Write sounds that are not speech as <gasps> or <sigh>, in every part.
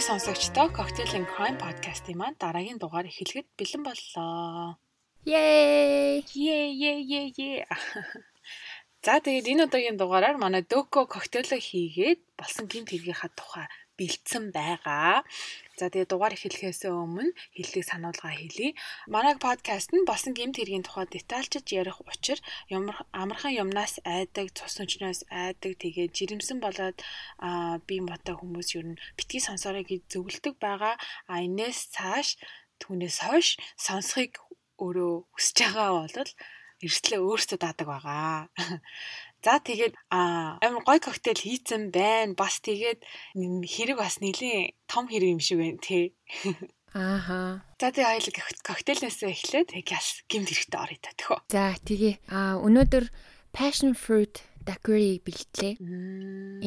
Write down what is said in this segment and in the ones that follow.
Сонсогчдоо сонсогчдоо Cocktail and Crime podcast-ийн маань дараагийн дугаар эхлэхэд бэлэн боллоо. Yay! Yay yay yay yay. <laughs> За тэгээд энэ удаагийн дугаараар манай Дөко коктейло хийгээд болсон гинт хэргийнхаа тухай бэлдсэн байгаа. За тэгээ дугаар эхлэхээс өмнө хэллэг сануулга хэлье. Манай подкаст нь болсон гэмт хэргийн тухай детальчж ярих учир амархан юмнаас айдаг, цус өчнөөс айдаг, тэгээ жирэмсэн болоод аа би мотой хүмүүс ер нь битгий сонсорой гэж зөвлөдөг байгаа. А энэс цааш түүнээс хойш сонсхийг өөрөө хүсэж байгаа бол эрсдлээ өөртөө даадаг байгаа. За тэгээд амар гой коктейл хийцэн байна. Бас тэгээд хэрэг бас нэлийн том хэрэг юм шиг байна тий. <laughs> Ааха. За тэгээ хоёул коктейлнээс эхлээд тэг яс гимт хэрэгтэй орё та төхөө. За тэгээ а өнөөдөр passion fruit daiquiri бэлтлээ.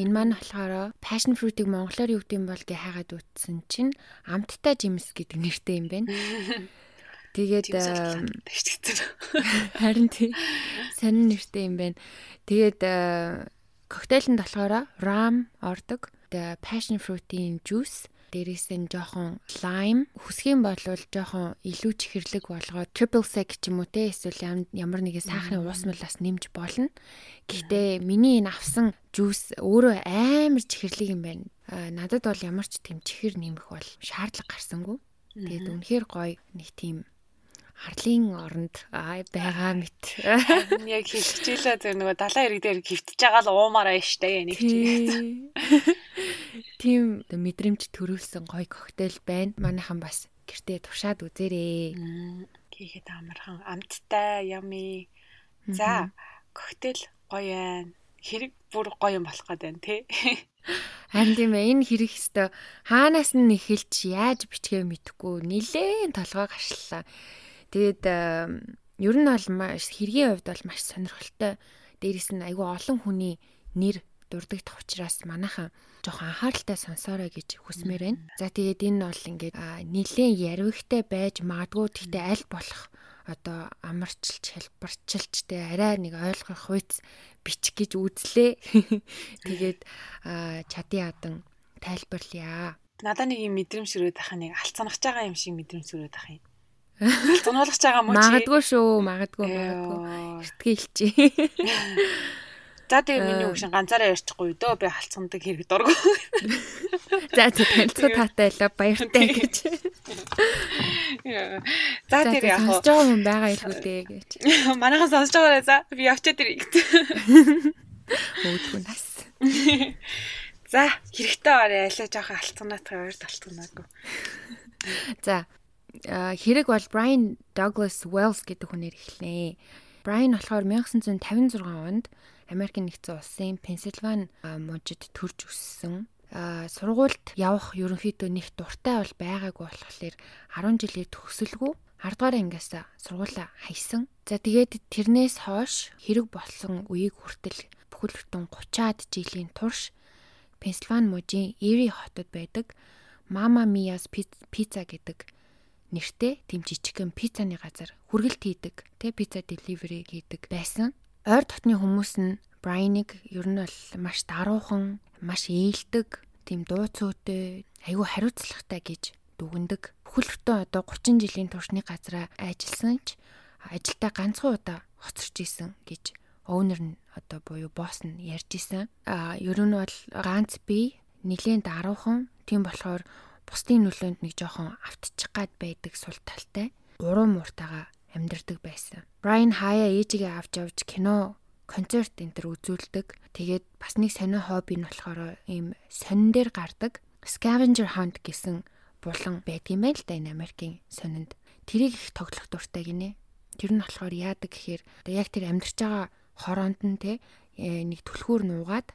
Энэ маань болохоор passion fruit-ыг монголоор юу гэдэг юм бол гэ хайгаад утсан чинь амттай жимс гэдэг нэртэй юм байна. <laughs> Тэгээд <laughs> харин тий сонин нэртэй юм байна. Тэгээд коктейлэнд болохоор ram ордог. Тэгээд passion fruit-ийн juice дээрээс нь жоохон lime хүсгийн бол жоохон илүү чихэрлэг болгоод triple sec ч юм уу те эсвэл ямар нэгэн сахарын уус мулаас нэмж болно. Гэхдээ миний энэ авсан жуус өөрөө амар чихэрлэг юм байна. Надад бол ямар ч тийм чихэр нэмэх бол шаардлага гарсангүй. Тэгээд үнэхээр гоё нэг тийм харлын оронд байгаа мэт. Яг хилчээлээ зөв нөгөө далайн ирэг дээр хөвтөж байгаа л уумаараа штэ нэг чи. Тийм мэдрэмж төрүүлсэн гоё коктейл байна. Манайхан бас гэртээ туршаад үзээрэй. Хийхэд амархан амттай ями. За коктейл гоё байна. Хэрэг бүр гоё юм болох гээд байна тий. Харин тийм ээ энэ хэрэг өстө хаанаас нь эхэлж яаж бичгээ мэдэхгүй нилээн толгой гаршлаа. Тэгээд ер нь бол маш хэргийн хувьд бол маш сонирхолтой. Дээрээс нь айгүй олон хүний нэр дурддагт учраас манайхан жоохон анхааралтай сонсоорой гэж хүсмээр байна. За тэгээд энэ бол ингээд нэлээд ярвигтай байж магадгүй тэгтээ аль болох одоо амарчилж хэлбарчилж тэ арай нэг ойлгох хуйц бичих гэж үзлээ. <laughs> Тэгээд чадын ядан тайлбарлая. Надаа нэг юм мэдрэмж ширээд ах нэг алцанах байгаа юм шиг мэдрэмж ширээд ах юм. Тунуулгаж байгаа мó чи. Магадгүй шүү, магадгүй, магадгүй. Эртгэлчээ. <laughs> За тэгээ миний өгшин ганцаараа ярьчихгүй дөө би халцгандаг хэрэг дургу. За танилцуу таатай л баяртай гэж. За тэр яг сонсож байгаа хүн байгаа илүү дээ гэж. <laughs> Манайхан сонсож байгаарай за би явчаад ирье гэт. Өөдгөө нас. За хэрэгтэй орой алиа жоохон алцганаатаа ойр талтганаагүй. За хэрэг бол Brian Douglas Wells гэдэг хүнээр эхэлнэ. Brian болохоор 1956 онд Америк нэгдсэн улсын Пенсильвани мужид төрж өссөн. Сургуульд явах ерөнхийдөө нэг дуртай бол байгаагүй болохоор 10 жилээр төгсөлгүй 10 дугаар ангиас сургуулаа хайсан. За тэгээд тэрнээс хойш хэрэг болсон үеийг хүртэл бүхэл бүтэн 30-аад жилийн турш Пенсильвани мужийн Эри хотод байдаг Mama Mia's Pizza гэдэг нэртэй тийм жижигхэн пиццаны газар хүргэлт хийдэг, тэ пицца деливери хийдэг байсан. Ойр дотны хүмүүс нь Брайныг ер нь бол маш даруухан, маш ээлдэг, тийм дуу цөөтэй, айгүй хариуцлагатай гэж дүгндэг. Бүхэл бүтэн одоо 30 жилийн туршны газараа ажилласан ч ажилдаа ганцхан удаа хоцорч исэн гэж оунер нь одоо буюу босс нь ярьж исэн. А ер нь бол ганц би нэлээд даруухан тийм болохоор бусдын нөлөөнд нэг жоохон автчих гад байдаг сул талтай уруу мууртайгаа амьдардаг байсан. Брайан хаяа ээжигээ авч явж кино, концерт энэ төр үзүүлдэг. Тэгээд бас нэг сонио хобби нь болохоор ийм сонин дээр гардаг scavenger hunt гэсэн булан байдгийм байл та энэ Америкийн сонинд. Тэрийг их тоглох дуртай гинэ. Тэр нь болохоор яадаг гэхээр яг тэр амьдарч байгаа хороонд нь те э, нэг түлхүүр нуугаад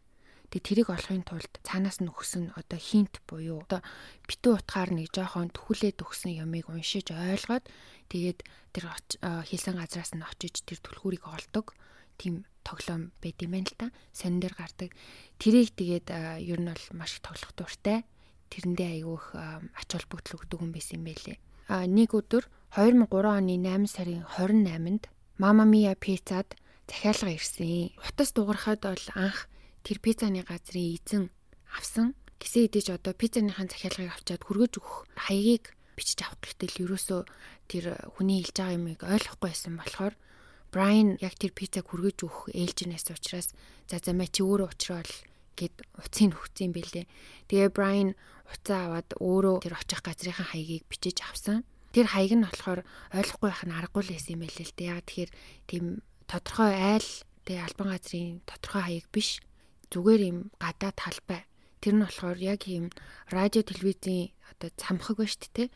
Тэгээ тэрийг олохын тулд цаанаас нь өгсөн одоо хинт буюу одоо битүү утгаар нэг жоохон төхүүлээд өгсөн ямыг уншиж ойлгоод тэгээд тэр хийсэн газраас нь очиж тэр түлхүүрийг олдог тийм тоглоом байд юм байна л та. Сонин дээр гардаг. Тэрийг тэгээд ер нь бол маш их тоглох дуртай. Тэрэндээ айгүйх ач холбогдол өгдөг юм байсан юм байлээ. А нэг өдөр 2003 оны 8 сарын 28-нд Mama Mia Pizza-д захиалга ирсэн. Утас дуурахад бол анх тэр пиццаны газрын эзэн авсан Гисэн идэж одоо пиццаныхаа захиалгыг авчаад хүргэж өгөх хаягийг бичиж авах гэтэл ерөөсөө тэр хүний хэлж байгаа юмыг ойлгохгүй байсан болохоор Брайан яг тэр пиццаг хүргэж өгөх ээлжинээс учраас за за мэ чи өөрөө уучраал гэд уцыг хөвцсөн бэлээ. Тэгээ Брайан уцаа аваад өөрөө тэр очих газрынхаа хаягийг бичиж авсан. Тэр хаяг нь болохоор ойлгохгүй байх нь аргагүй л байсан юм байл л дээ. Яг тэгэхээр тийм тодорхой айл тэгээ албан газрын тодорхой хаяг биш. Зүгээр юм гадаа талбай. Тэр нь болохоор яг юм радио телевизийн одоо цамхаг ба шүү дээ.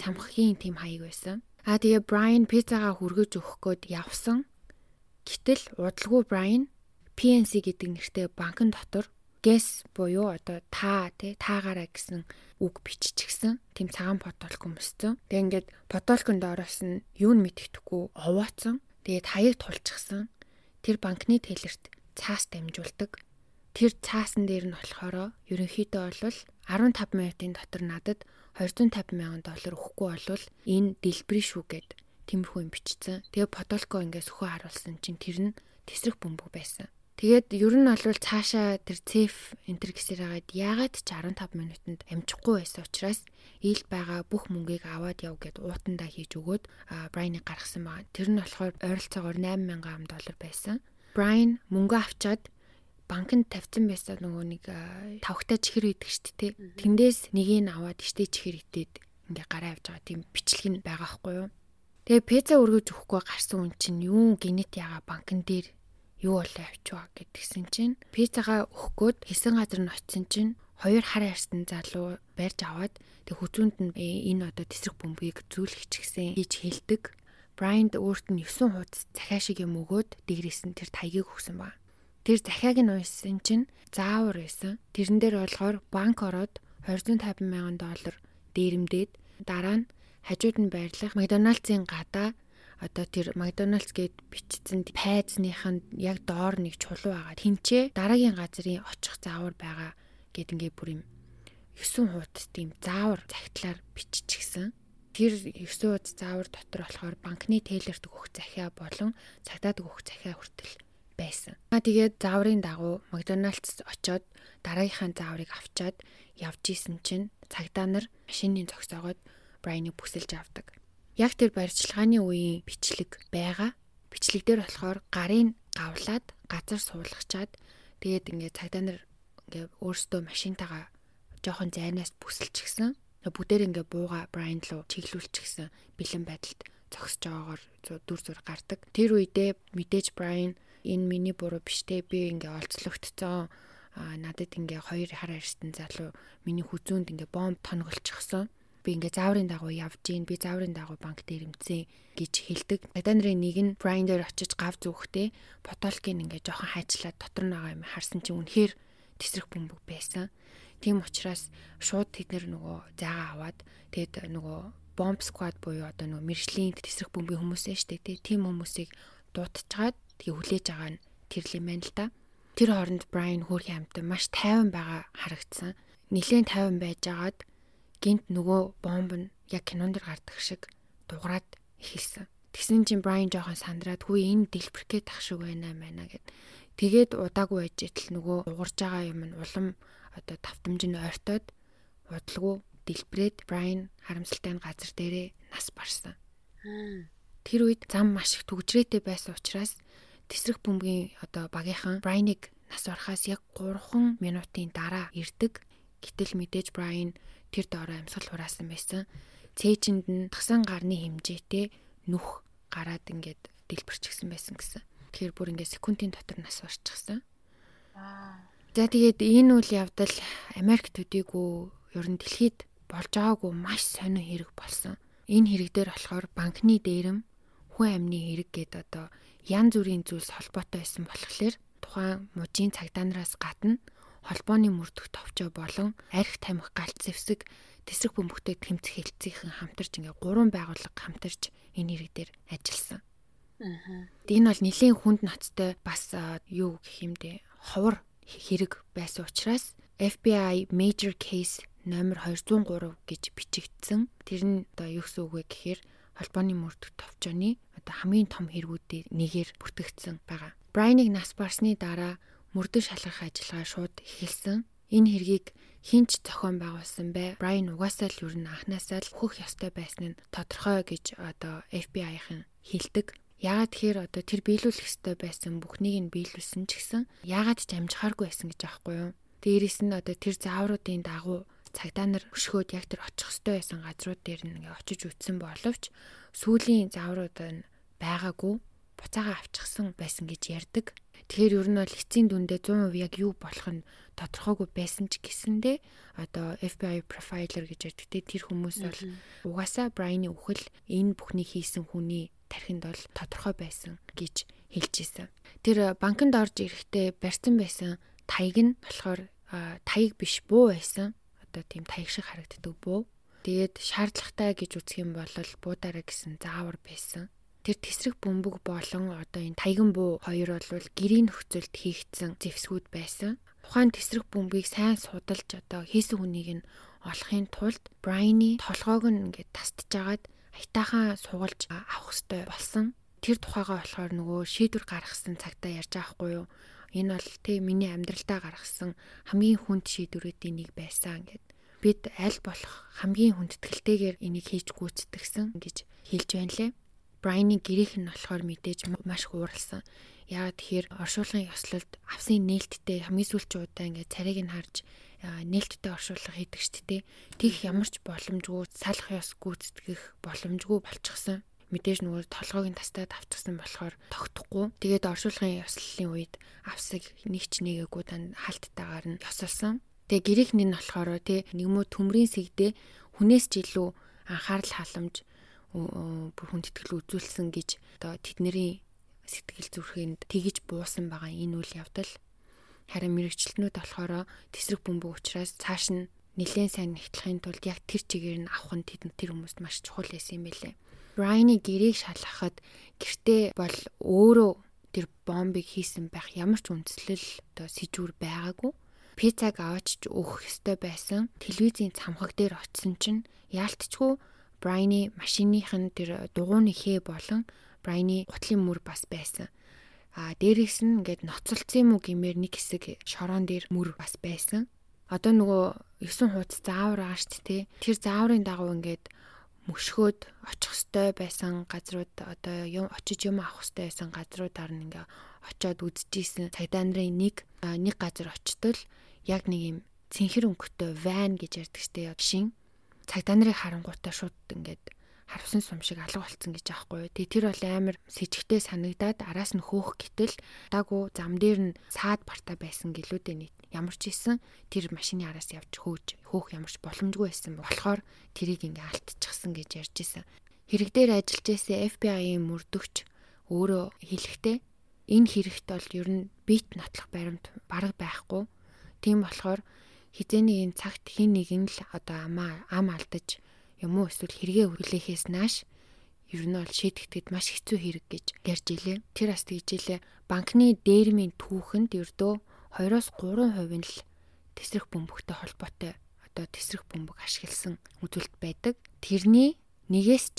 Цамхагийн тийм хаяг байсан. Аа тэгээ Брайан пиццагаа хүргэж өгөх гээд явсан. Гэтэл удалгүй Брайан PNC гэдэг нэртэй банкн дотор гэс буюу одоо та тий таагаараа гэсэн үг биччихсэн. Тим цагаан потолк өмссөн. Тэгээ ингээд потолконд ороос нь юу нь мэддэхгүй овооцсон. Тэгээд хаяг тулчихсан. Тэр банкны тэлэрт цаас дамжуулдаг. Тэр цаасан дээр нь болохоор ерөнхийдөө бол 15 минутын дотор надад 250 мянган доллар өгөхгүй болвол энэ дэлбэрийн шүү гэд тиймэрхүү юм бичсэн. Тэгээ потолко ингээс өхөө харуулсан чинь тэр нь тесрэх бөмбөг байсан. Тэгээд ер нь бол цаашаа тэр цеф энтер гэсээр хагаад яагаад ч 15 минутанд амжихгүй байсан учраас ил байгаа бүх мөнгийг аваад яв гэд уутандаа хийж өгөөд Брайныг гаргасан байна. Тэр нь болохоор ойролцоогоор 8000 ам доллар байсан. Брайан мөнгө авчаад банкнд тавьсан байсан нөгөө нэг тавхтай чихэр идэг шүү дээ. Тэндээс нэгийг аваад штэ чихэр идээд ингээ гараа явж байгаа тийм бичлэг нь байгаа хгүй юу. Тэгээ пицца өргөж өгөхгүй гарсан хүн чинь юу генет яга банкн дээр юу болоо авчваа гэдгсэн чинь пиццагаа өгөхгүйд хэсэн газар нь очисон чинь хоёр хар арьсан залуу барьж аваад тэг хүзүүнд нь «Э, энэ одоо тесрэх бөмбөгийг зүүлчихсэн гэж хэлдэг. Брайанд өөрт нь 9 хуудас захиа шиг юм өгөөд дээрээс нь тэр таягийг өгсөн ба. Тэр захиаг нь уншсан чинь заавар байсан. Тэрэн дээр болохоор банк ороод 250 мянган доллар дээрэмдээд дараа нь хажууд нь байрлах Макдоналдсын гадаа одоо тэр Макдоналдс гээд бичсэн пайзных нь яг доор нэг чулуу байгаа. Тинчээ дараагийн газрын очих заавар байгаа гэд ингээ бүр юм 9 хуудас тийм заавар загтлаар биччихсэн. Тэр 9 хуудас заавар дотор болохоор банкны тейлерт өгөх захиа болон цагдаад өгөх захиа хүртэл байсан. Аа тэгээд зааврын дагуу Макдоналдс очоод дараагийнхаа зааврыг авчаад явж исэн чинь цагдаа нар машины зогсоогоод Брайныг бүсэлж авдаг яг тэр барьчилгааны үеийн бичлэг байгаа. Бичлэг дээр болохоор гарын гавлаад газар суулгачаад тэгээд ингээд цагдаа нар ингээд өөрсдөө машинтайгаа жоохон зайнаас бүсэлчихсэн. Бүгдээр ингээд бууга Брайан руу чиглүүлчихсэн бэлэн байдалд зогсож байгаагаар дүр зур гардаг. Тэр үедээ мэдээж Брайан энэ миний буруу биш те. Би ингээ олцлогдсон. А надад ингээ хоёр хар арьстан залуу миний хүзүүнд ингээ бомб тонголчихсон би ингээ зааврын дагуу явж гин би зааврын дагуу банк дээр имцэн гэж хэлдэг. Надад нарын нэг нь Брайан дээр очиж гав зүгтээ потолкийн ингээ жоохон хайчлаад дотор байгаа юм харсан чинь үнэхээр тесрэх бөмбөг байсан. Тийм учраас шууд тэд нөгөө заагаа аваад тэгэд нөгөө бомб сквад буюу одоо нөгөө мэржлийн тесрэх бөмбөгийн хүмүүсээ штэ тийм хүмүүсийг дуутчихад тэгээ хүлээж байгаа нь тэрлээ мэн л да. Тэр хооронд Брайан хөөрхөн амтан маш тайван байгаа харагдсан. Нилээн тайван байжгаад гинт нөгөө бомб нь яг кинонд дэр гардаг шиг дуграад эхэлсэн. Тэгсэн чинь Брайан жоохон сандраад хүү энэ дэлбэрхээ тах шиг байна маа гэд. Тэгээд удаагүй байж итэл нөгөө угарж байгаа юм нь улам одоо тавтамж нь ойртоод удалгүй дэлбрээд Брайан харамсалтай газар дээрээ нас барсан. Тэр үед зам маш их төгжрээтэй байсан учраас тесрэх бөмбөгийн одоо багийнхан Брайныг нас барахаас яг 3 минутын дараа ирдэг. Гэтэл мэдээж Брайан тэр доороо амьсгал хураасан байсан. Цээжинд нь тагсан гарны хэмжээтэй нүх гараад ингээд дэлбэрчихсэн байсан гэсэн. Тэгэхээр бүр ингээд секундын дотор нас барчихсан. За тэгээд энэ үйл явдал Америк төдийгүй ер нь дэлхийд болж байгаагүй маш сонир хэрэг болсон. Энэ хэрэг дээр болохоор банкны дээрэм хүн амны хэрэг гээд одоо янз бүрийн зүйлс холбоотой байсан болохоор тухайн мужийн цагдаанараас гадна холбооны мөрдөх товчоо болон арх тамхи галт зэвсэг тесрэх бөмбөгтэй тэмцэх хэлцийнхэн хамтарч ингээ гурван байгууллага хамтарч энэ хэрэг дээр ажилласан. Энэ бол нэлийн хүнд ноцтой бас юу гэх юм бэ? Ховор хэрэг байсан учраас FBI Major Case номер 203 гэж бичигдсэн. Тэр нь одоо юу гэсэн үг вэ гэхээр холбооны мөрдөх товчооны одоо хамгийн том хэрэгүүдийн нэгээр бүртгэгдсэн байгаа. Брайныг нас барсны дараа мөрдөн шалгах ажиллагаа шууд эхэлсэн. Энэ хэргийг хинч зохион байгуулсан бай. Брайан угаасаа л ер нь анханасаа л өөхөх ёстой байсан нь тодорхой гэж одоо FBI-ын хэлдэг. Яагаад тэгэхээр одоо тэр биелүүлэх ёстой байсан бүхнийг нь биелүүлсэн ч гэсэн яагаад ч амжихааргүй байсан гэж аахгүй юу? Дээрээс нь одоо тэр заавруудын дагуу цагдаа нар өшгөөд яг тэр очих ёстой байсан газрууд дээр нь ингээ очиж үтсэн боловч сүүлийн зааврууд нь байгаагүй буцаага авчихсан байсан гэж ярьдаг. Тэгэхээр ер нь бол эцсийн дүндээ 100% яг юу болох нь тодорхойгүй байсан ч гэсэндээ одоо FBI profiler гэж ярьдаг те тэр хүмүүс бол угаасаа Брайны үхэл энэ бүхний хийсэн хүний тархинд бол тодорхой байсан гэж хэлж исэн. Тэр банкнд орж ирэхдээ барьсан байсан таяг нь болохоор таяг биш буу байсан. Одоо тийм таяг шиг харагддаг буу. Тэгээд шаардлагатай гэж үзэх юм бол буудаараа гэсэн заавар байсан тэр тесрэг бөмбөг болон одоо энэ таяган буу хоёр бол гэрийн нөхцөлд хийгдсэн зэвсгүүд байсан. Тухайн тесрэг бөмбөгийг сайн судалж одоо хийсэн хүнийг нь олохын тулд Брайны толгойг нь ингээд тастж агаад аятаахан суулж авах хэрэгтэй болсон. Тэр тухайгаа болохоор нөгөө шийдвэр гаргасан цагтаа ярьж байхгүй юу? Энэ бол тэ миний амьдралдаа гаргасан хамгийн хүнд шийдвэрүүдийн нэг байсан гэд бид аль болох хамгийн хүндэтгэлтэйгээр энийг хийж гүйцэтгсэн гэж хэлж байна лээ. Брайны гэрийнх нь болохоор мэдээж маш хууралсан. Яагаад тэгэхээр оршуулгын ёслолд авсан нээлттэй хамгийн сүүлчийн удаа ингээд царайг нь харж нээлттэй оршуулга хийдэг шүү дээ. Тих ямар ч боломжгүй салах ёс гүйцэтгэх боломжгүй болчихсон. Мэдээж нөгөө толгойг нь тастаад авчихсан болохоор тогтохгүй. Тэгээд оршуулгын ёслолын үед авсаг нэг ч нэгээгүй дан хальттайгаар нь ёсолсон. Тэгээ гэрийнх нь болохоор тий нэгмөө төмрийн сэгдээ хүнээс ч илүү анхаарал халамж бүр хүндэтгэл үзүүлсэн гэж одоо тэдний сэтгэл зүрхэнд тэгж буусан байгаа энэ үйл явдал харин мэрэгчлэнүүд болохоор тесрэг бөмбөг учраас цааш нь нэлээд сайн нэгтлэхийн тулд яг тэр чигээр нь авах нь тэд тэр хүмүүст маш чухал байсан юм байлээ. Брайны гэрийг шалгахад гэртээ бол өөрөө тэр бомбыг хийсэн байх ямар ч үндслэл одоо сэжүүр байгаагүй. Пиццаг аваач өгөх ёстой байсан. Телевизийн цамхаг дээр очисон чинь яалтчгүй Брайны машиных нь тэр дугууны хээ болон Брайны гутлын мөр бас байсан. А дээрээс нь ингээд ноцолцсон юм уу гэмээр нэг хэсэг шороон дээр мөр бас байсан. Одоо нөгөө 9 хуудас заавар шүү дээ. Тэр зааврын дагуу ингээд мөшгөөд очих хөстэй байсан газрууд одоо юм очиж юм авах хөстэй байсан газруудаар нь ингээ очиод үзчихсэн цагдаа нарын нэг нэг газар очтол яг нэг юм цэнхэр өнгөтэй ван гэж ярьдаг штеп шин. Цагдаа нарын харангуйтаа шууд ингээд харвсан сум шиг алга болцсон гэж аахгүй. Тэгээ тэр бол амар сэжигтэй санагдаад араас нь хөөх гэтэл даагүй зам дээр нь саад барта байсан гэлүүдээ нийт ямар ч исэн тэр машины араас явж хөөж хөөх ямарч боломжгүй байсан болохоор тэрийг ингээ алтчихсан гэж ярьж исэн. Хэрэг дээр ажиллаж исэн FBI-ийн мөрдөгч өөрөө хэлэхдээ энэ хэрэгт бол ер нь бит нотлох баримт бараг байхгүй. Тийм болохоор хизээний энэ цагт хин нэгэн л одоо амаа ам алдаж юм уу эсвэл хэрэгээ хүлээхээс нааш ер нь бол шийдэгдэхэд маш хэцүү хэрэг гэж ярьж илээ. Тэр бас тэгж илээ. Банкны дээрмийн түүхэнд ердөө 2-3% нь л тесрэх бөмбөгтэй холбоотой одоо тесрэх бөмбөг ашигласан үзүүлэлт байдаг. Тэрний нэгээс ч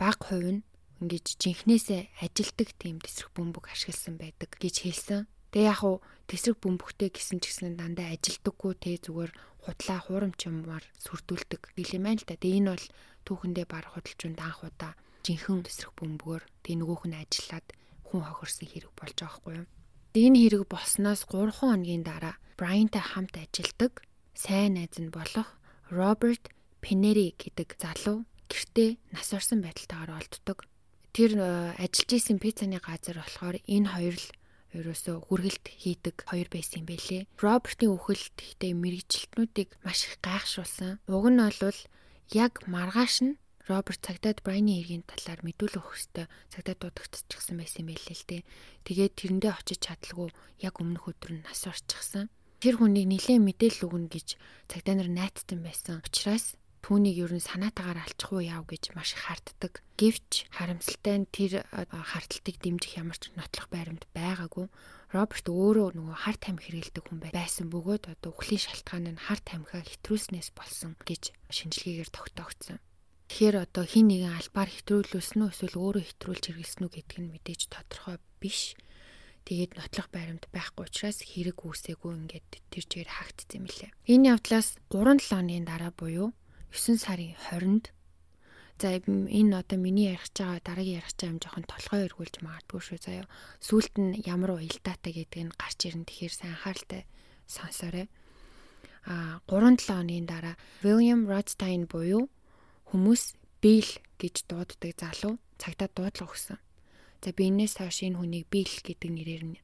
бага хувь нь ингэж жинхнээсээ ажилдаг тийм тесрэх бөмбөг ашигласан байдаг гэж хэлсэн. Тэгээ яг уу тесрэг бөмбөгтэй гэсэн ч гэсэн дандаа ажилдаггүй те зүгээр худлаа хуурамчмаар сүрдүүлдэг гэлээ маань л да. Тэгээ энэ бол түүхэндээ баг худалчунд анх удаа жинхэнэ тесрэг бөмбөгөөр тэгээ нөгөөх нь ажиллаад хүн хохирсон хэрэг болж байгаа хгүй юу. Энэ хэрэг болсноос 3 хоногийн дараа Брайантай хамт ажилдаг сайн найз нь болох Роберт Пенери гэдэг залуу гэртээ нас орсон байдалтайгаар олддог. Тэр э, ажиллаж исэн пиццаны газар болохоор энэ хоёр л ерөөсөө хүргэлт хийдэг хоёр байсан юм байлээ. Робертийн үхэлд ихтэй мэрэгчлэтнүүдийг маш их гайхшруулсан. Уг нь бол яг маргааш нь Роберт цагдаад Брайны хэргийн талаар мэдүүлэх хөстэй цагдаад дуудагдчихсан байсан юм байлээ л дээ. Тэгээд тэрэндээ очиж чадлагүй яг өмнөх өдөр нь нас орчихсан. Тэр хүнийг нилээн мэдээлэл өгнө гэж цагдаа нар найцсан байсан. Учираас түүнийг ер нь санаатаагаар алчих уу яав гэж маш харддаг. Гэвч харамсалтай нь тэр харталтыг дэмжих ямар ч нотлох байрамд байгаагүй. Роберт өөрөө нөгөө харт тамхи хэрэгэлдэг хүн байсан бөгөөд одоо үхлийн шалтгаан нь харт тамхиа хэтрүүлснээс болсон гэж шинжилгээгээр тогтоогдсон. Тэгэхээр одоо хин нэгэн албаар хэтрүүлүүлсэн үү эсвэл өөрөө хэтрүүлж хэрэглэсэн үү гэдг нь мэдээж тодорхой биш. Тэгээд нотлох баримт байхгүй учраас хэрэг үүсээгүй ингээд тэр чигээр хаагдсан юм лээ. Энэ явдлаас 3-7 оны дараа буюу 9 сарын 20-нд За энэ одоо миний ярих байгаа дараагийн ярих байгаа юм жоохон толгой эргүүлж магадгүй шүү заяа. Сүулт нь ямар уялдаатай гэдэг нь гарч ирэн тэгэхээр сайн анхааралтай сонсоорой. А 3-7 оны дараа William Rothstein буюу хүмүүс Bill гэж дууддаг залуу цагтаа дуудлага өгсөн. За би энэс хойш энэ хүнийг Bill гэдэг нэрээр нь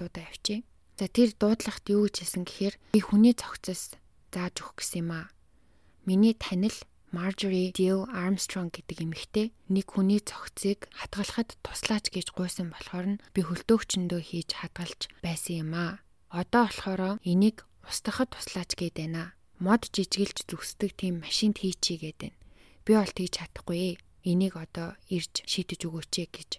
дуудаа явчих. За тэр дуудлагт юу гэж хэлсэн гэхээр би хүний цогцос зааж өгөх гэсэн юм аа. Миний танил Marjorie Dill Armstrong гэдэг эмэгтэй нэг хүний цогцыг хадгалахад туслаач гэж гуйсан болохоор нь би хөлдөөгчөндөө хийж хадгалж байсан юм аа. Одоо болохоор энийг устгахад туслаач гээд байна. Мод жижигэлж зүсдэг тийм машинд хийчий гээд байна. Би бол тэгж чадахгүй. Энийг одоо ирж шийдэж өгөөч гэж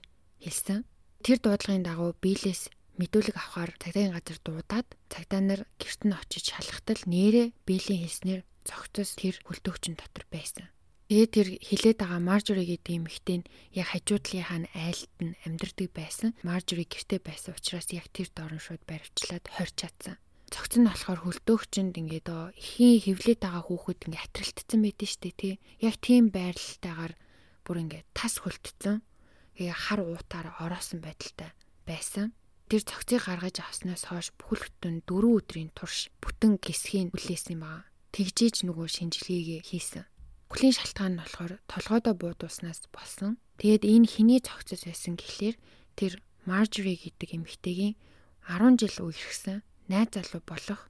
хэлсэн. Тэр дуудлагын дагуу биелээс мэдүүлэг авахар цагдаагийн газар дуудаад цагдаа нар гэрт нь очиж шалгахтал нэрээ биелийн хэлснээр цогцос тэр хөлтөөгчн дотор байсан. Тэгээд тэр хилээд байгаа Маржори гэдэг эмэгтэй нь яг хажуудлынхаа нь айлт нь амьдардаг байсан. Маржори гэртээ байсан учраас яг тэр дорн шууд баривчлаад хорч чадсан. Цогц нь болохоор хөлтөөгчөнд ингээд ихийн хөвлөд байгаа хүүхэд ингээд атралтцсан байдэн штэ тий. Яг тийм байралтайгаар бүр ингээд тас хөлтцөн тэгээ хар уутаар ороосон байдалтай байсан. Тэр цогцыг гаргаж авснаас хойш бүхэл бүтэн 4 өдрийн турш бүтэн гисхийн хүлээсэн юм аа. Тэгжээж нөгөө шинжилгээгээ хийсэн. Бүхлийн шалтгаан нь болохоор толгойдоо буудууснаас болсон. Тэгээд энэ хэний цогцос байсан гэхлээр тэр Marjorie гэдэг эмэгтэйгийн 10 жил үерхсэн найз залуу болох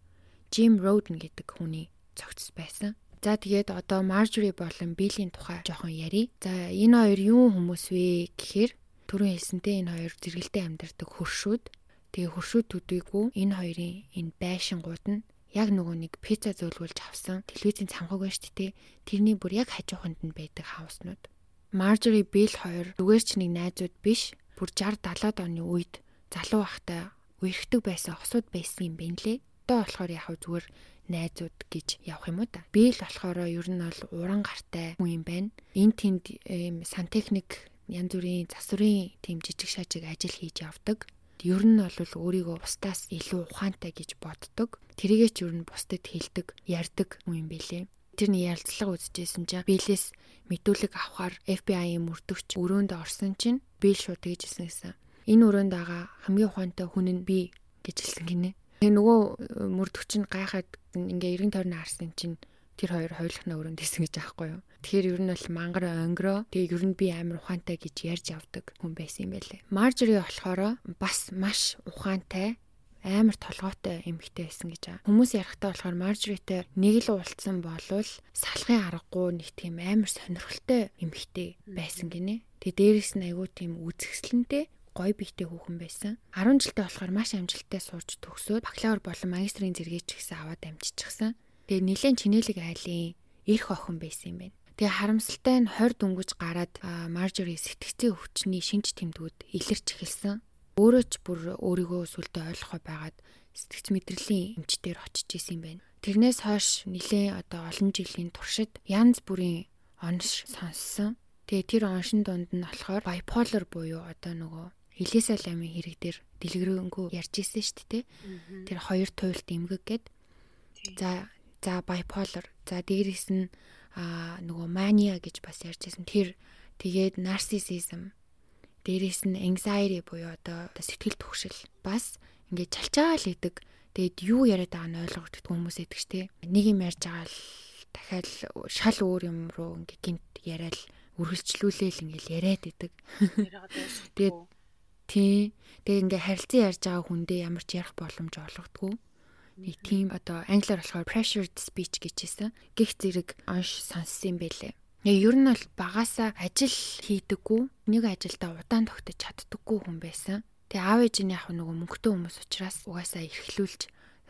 Jim Roden гэдэг хүний цогцос байсан. За тэгээд одоо Marjorie болон Bill-ийн тухай жоохон ярий. За энэ хоёр юу хүмүүс вэ гэхээр түрүүн хэлсэнтэй энэ хоёр зэрэгэлдээ амьдардаг хөршүүд. Тэгээ хөршүүдүүдийгүү энэ хоёрын энэ байшингууд нь яг нөгөө нэг пицца зөөлгүүлж авсан телевизийн цамхаг шүү дээ. Тэрний бүр яг хажууханд нь байдаг хауснууд. Marjorie Bill хоёр зүгээр ч нэг найзууд биш. Бүр 60 70-аад оны үед залуу байхдаа үерхдэг байсан осууд байсан юм байна лээ. Одоо болохоор яг зүгээр найзууд гэж явах юм уу та. Би л болохоор ер нь бол уран гартай хүн юм байна. Энд тэнд сантехник янз бүрийн засварын тийм жижиг шажиг ажил хийж явдаг. Ер нь бол өөрийгөө бусдаас илүү ухаантай гэж боддог. Тэрийгээ ч ер нь бусдад хэлдэг, ярьдаг юм бэлээ. Тэрний ярилцлага үзчихсэн чинь Биллээс мэдүүлэг авахар FBI-ийн мөрдөгч өрөөнд орсон чинь Билл шууд тэгж хэлсэн гэсэн. Энэ өрөөнд байгаа хамгийн ухаантай хүн нь би гэж хэлсэн гинэ. Тэгээ нөгөө мөрдөгч нь гайхаад ингээ эргэн тойрны харсан чинь тэр хоёр хойлохна өрөөнд исэн гэж аахгүй юу. Тэгэхээр ер нь бол мангар онгороо тэгээ ер нь би амар ухаантай гэж ярьж авдаг хүн байсан юм байлээ. Маржери болохоор бас маш ухаантай амар толгойтой эмэгтэй байсан гэж байгаа. Хүмүүс ярихтаа болохоор Маржеритэй нэг л уулцсан болвол салахын аргагүй нэг тийм амар сонирхолтой эмэгтэй байсан гинэ. Тэгээ дээрэс нь айгүй тийм үзэсгэлэнтэй гоё бийтэй хүүхэн байсан. 10 жилдээ болохоор маш амжилттай сурч төгсөөд бакалавр болон магистрийн зэрэгээ ч гэсэн аваад амжчихсан. Тэгээ нэлээд чинэлэг айлын эрх охин байсан юм байна. Тэгээ харамсалтай нь 20 дөнгөж гараад Маржори сэтгцийн өвчний шинж тэмдгүүд илэрч эхэлсэн. Өөрөө ч бүр өөрийгөө сүлдө ойлгохоо байгаад сэтгц мэдрэлийн эмчтэр очиж исэн юм байна. Тэрнээс хойш нэлээд одоо олон жилийн туршид янз бүрийн онш сонссон. Тэгээ тэр оншин дунд нь болохоор bipolar буюу одоо нөгөө Элиса ламын хэрэг дээр дэлгэрэнгүй ярьж ирсэн шүү дээ. Тэр хоёр туйлт эмгэг гээд. За за bipolar. За дээрээс нь аа нөгөө mania гэж бас ярьж ирсэн. Тэр тэгээд narcissism. Дээрээс нь anxiety буюу одоо сэтгэл түгшил. Бас ингээд чалчаал идэг. Тэгээд юу яриад байгааг нь ойлгохгүй хүмүүс идэг штэ. Нэг юм ярьж байгаа л дахиад шал өөр юм руу ингээд гинт яриад үргэлжлүүлээл ингээл яриад идэг. <laughs> Тэгээд Тий. Тэгээ ингээ харилцан ярьж байгаа хүндээ ямар ч ярих боломж олгодгүй. Нэг тийм одоо англиар болохоор pressured speech гэж хэлсэн. Гих зэрэг онш сонссон юм бэлээ. Яг ер нь бол багасаа ажил хийдэггүй, нэг ажилдаа удаан тогтож чаддаггүй хүн байсан. Тэгээ аав ээж нь яг нөгөө мөнгөтэй хүмүүс учраас угаасаа эрхлүүлж